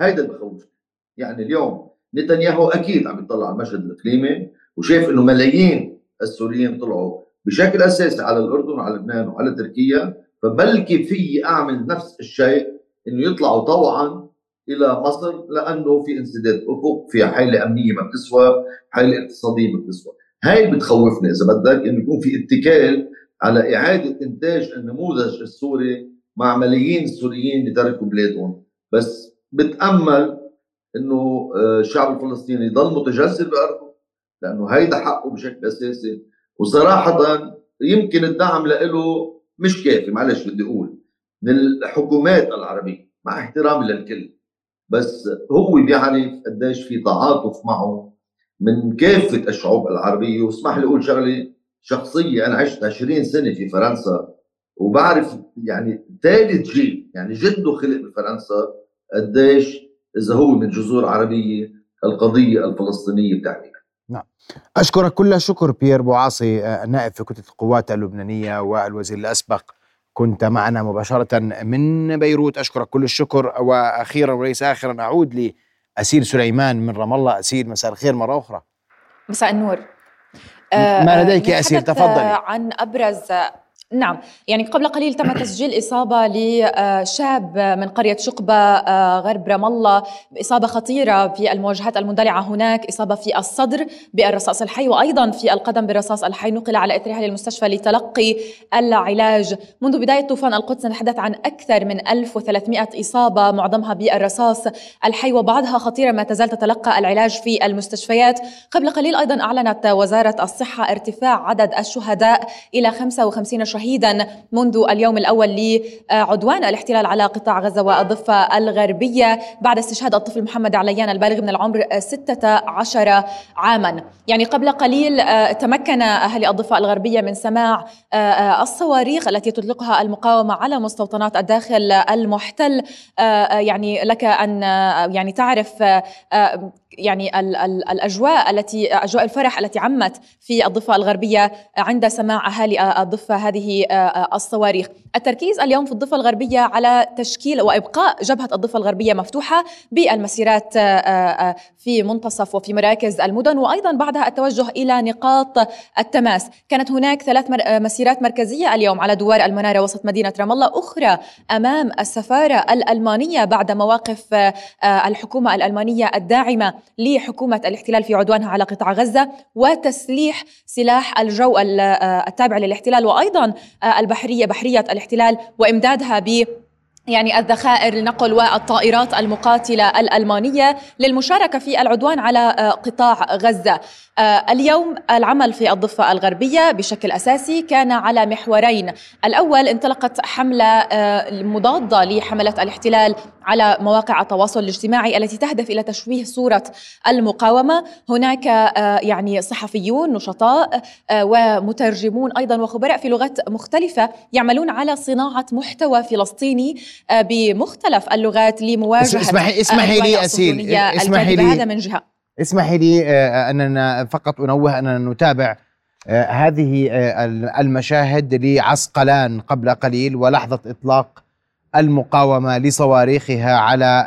هيدا اللي بخوفني يعني اليوم نتنياهو أكيد عم يطلع على المشهد الإقليمي وشايف إنه ملايين السوريين طلعوا بشكل أساسي على الأردن وعلى لبنان وعلى تركيا فبلكي في أعمل نفس الشيء إنه يطلعوا طوعا إلى مصر لأنه في انسداد أفق في حاله أمنية ما بتسوى حاله اقتصادية ما بتسوى. هاي بتخوفني إذا بدك إنه يكون في اتكال على إعادة إنتاج النموذج السوري مع ملايين السوريين اللي تركوا بلادهم. بس بتأمل إنه آه، الشعب الفلسطيني يضل متجسد بارضه لأنه هيدا حقه بشكل أساسي. وصراحه يمكن الدعم له مش كافي معلش بدي أقول. من الحكومات العربية مع احترامي للكل بس هو بيعرف قديش في تعاطف معه من كافة الشعوب العربية. واسمح لي أقول شغلة شخصية. أنا عشت 20 سنة في فرنسا وبعرف يعني ثالث جيل يعني جده خلق بفرنسا قديش إذا هو من جذور عربية القضية الفلسطينية بتعني نعم. أشكرك كل الشكر بيير بوعاصي النائب في كتلة القوات اللبنانية والوزير الأسبق. كنت معنا مباشرة من بيروت. أشكرك كل الشكر. وأخيرا وليس آخرا أعود لأسيل سليمان من رام الله. أسيل مساء الخير مرة أخرى. مساء النور. ما لديك يا أسيل تفضلي. عن أبرز نعم. يعني قبل قليل تم تسجيل إصابة لشاب من قرية شقبة آه، غرب رام الله. إصابة خطيرة في المواجهات المندلعة هناك إصابة في الصدر بالرصاص الحي وأيضا في القدم بالرصاص الحي. نقل على إثرها للمستشفى لتلقي العلاج. منذ بداية طوفان القدس نتحدث عن أكثر من 1300 إصابة معظمها بالرصاص الحي وبعضها خطيرة ما تزال تتلقى العلاج في المستشفيات. قبل قليل أيضا أعلنت وزارة الصحة ارتفاع عدد الشهداء إلى 55 شهيدا منذ اليوم الأول لعدوان الاحتلال على قطاع غزة والضفة الغربية بعد استشهاد الطفل محمد عليان البالغ من العمر 16 عاما. يعني قبل قليل آه، تمكن أهل الضفة الغربية من سماع آه، آه، الصواريخ التي تطلقها المقاومة على مستوطنات الداخل المحتل. يعني لك أن يعني تعرف يعني ال ال الأجواء التي أجواء الفرح التي عمت في الضفة الغربية عند سماع أهالي الضفة هذه الصواريخ. التركيز اليوم في الضفة الغربية على تشكيل وإبقاء جبهة الضفة الغربية مفتوحة بالمسيرات في منتصف وفي مراكز المدن وأيضا بعدها التوجه إلى نقاط التماس. كانت هناك ثلاث مسيرات مركزية اليوم على دوار المنارة وسط مدينة رام الله، أخرى أمام السفارة الألمانية بعد مواقف الحكومة الألمانية الداعمة لحكومة الاحتلال في عدوانها على قطاع غزة وتسليح سلاح الجو التابع للاحتلال وأيضا البحرية بحرية الاحتلال وإمدادها ب يعني الذخائر النقل والطائرات المقاتلة الألمانية للمشاركة في العدوان على قطاع غزة. آه، اليوم العمل في الضفة الغربية بشكل أساسي كان على محورين. الأول انطلقت حملة آه، مضادة لحملة الاحتلال على مواقع التواصل الاجتماعي التي تهدف إلى تشويه صورة المقاومة. هناك آه، يعني صحفيون نشطاء ومترجمون أيضا وخبراء في لغات مختلفة يعملون على صناعة محتوى فلسطيني بمختلف اللغات لمواجهة اسمحي اسمحي لي أسيل. اسمحي لي هذا من جهة. اسمحي لي آه، آه، أننا فقط أنوه أننا نتابع آه، هذه المشاهد لعسقلان قبل قليل ولحظة إطلاق المقاومة لصواريخها على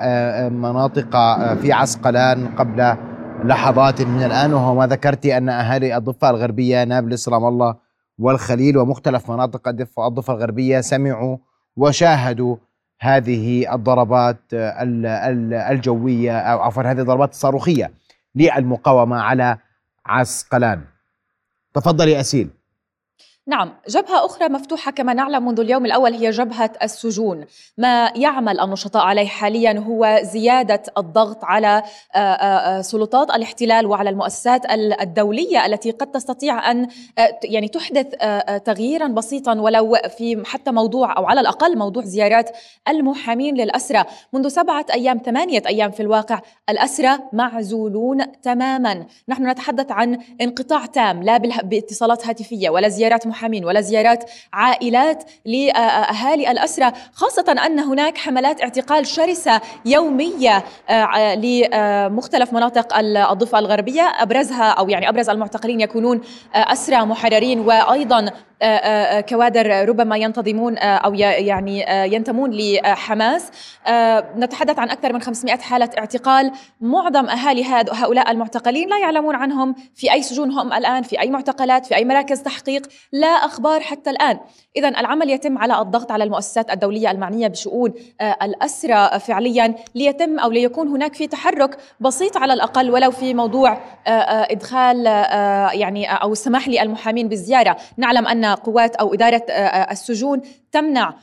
مناطق في عسقلان قبل لحظات من الآن. وهو ما ذكرت أن أهالي الضفة الغربية نابلس رام الله والخليل ومختلف مناطق الضفة الغربية سمعوا وشاهدوا هذه الضربات الجوية أو عفوا هذه الضربات الصاروخية. للمقاومة على عسقلان. تفضلي أسيل. نعم جبهة أخرى مفتوحة كما نعلم منذ اليوم الأول هي جبهة السجون. ما يعمل النشطاء عليه حاليا هو زيادة الضغط على آه، آه، آه، سلطات الاحتلال وعلى المؤسسات الدولية التي قد تستطيع أن يعني تحدث تغييرا بسيطا ولو في حتى موضوع أو على الأقل موضوع زيارات المحامين للأسرى. منذ سبعة أيام ثمانية أيام في الواقع الأسرى معزولون تماما. نحن نتحدث عن انقطاع تام لا بإتصالات هاتفية ولا زيارات محامين ولا زيارات عائلات لأهالي الأسرة. خاصة أن هناك حملات اعتقال شرسة يومية آه، لمختلف مناطق الضفة الغربية. أبرزها أو يعني أبرز المعتقلين يكونون آه، أسرى محررين وأيضا آه، كوادر ربما ينتظمون أو يعني ينتمون لحماس. نتحدث عن أكثر من 500 حالة اعتقال. معظم أهالي هؤلاء المعتقلين لا يعلمون عنهم في أي سجون هم الآن في أي معتقلات في أي مراكز تحقيق. لا أخبار حتى الآن. اذا العمل يتم على الضغط على المؤسسات الدولية المعنية بشؤون الاسرى فعليا ليتم أو ليكون هناك في تحرك بسيط على الأقل ولو في موضوع إدخال يعني أو السماح للمحامين بالزيارة. نعلم أن قوات آه، آه، السجون تمنع آه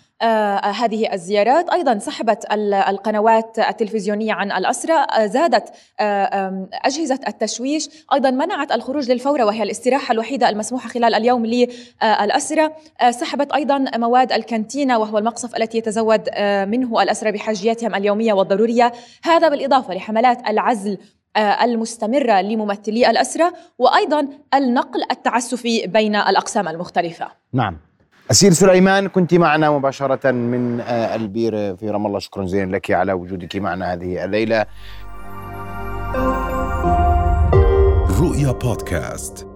هذه الزيارات. أيضا سحبت القنوات التلفزيونية عن الاسرى آه زادت آه أجهزة التشويش. أيضا منعت الخروج للفورة وهي الاستراحة الوحيدة المسموحة خلال اليوم للاسرى آه سحبت أيضا مواد الكانتينا وهو المقصف التي يتزود آه، منه الاسرى بحاجياتهم اليومية والضرورية. هذا بالإضافة لحملات العزل آه، المستمرة لممثلي الأسرة وأيضا النقل التعسفي بين الأقسام المختلفة. نعم. أسير سليمان كنت معنا مباشرة من آه، البير في رام الله. شكرا جزيلا لك على وجودك معنا هذه الليلة. رؤيا بودكاست.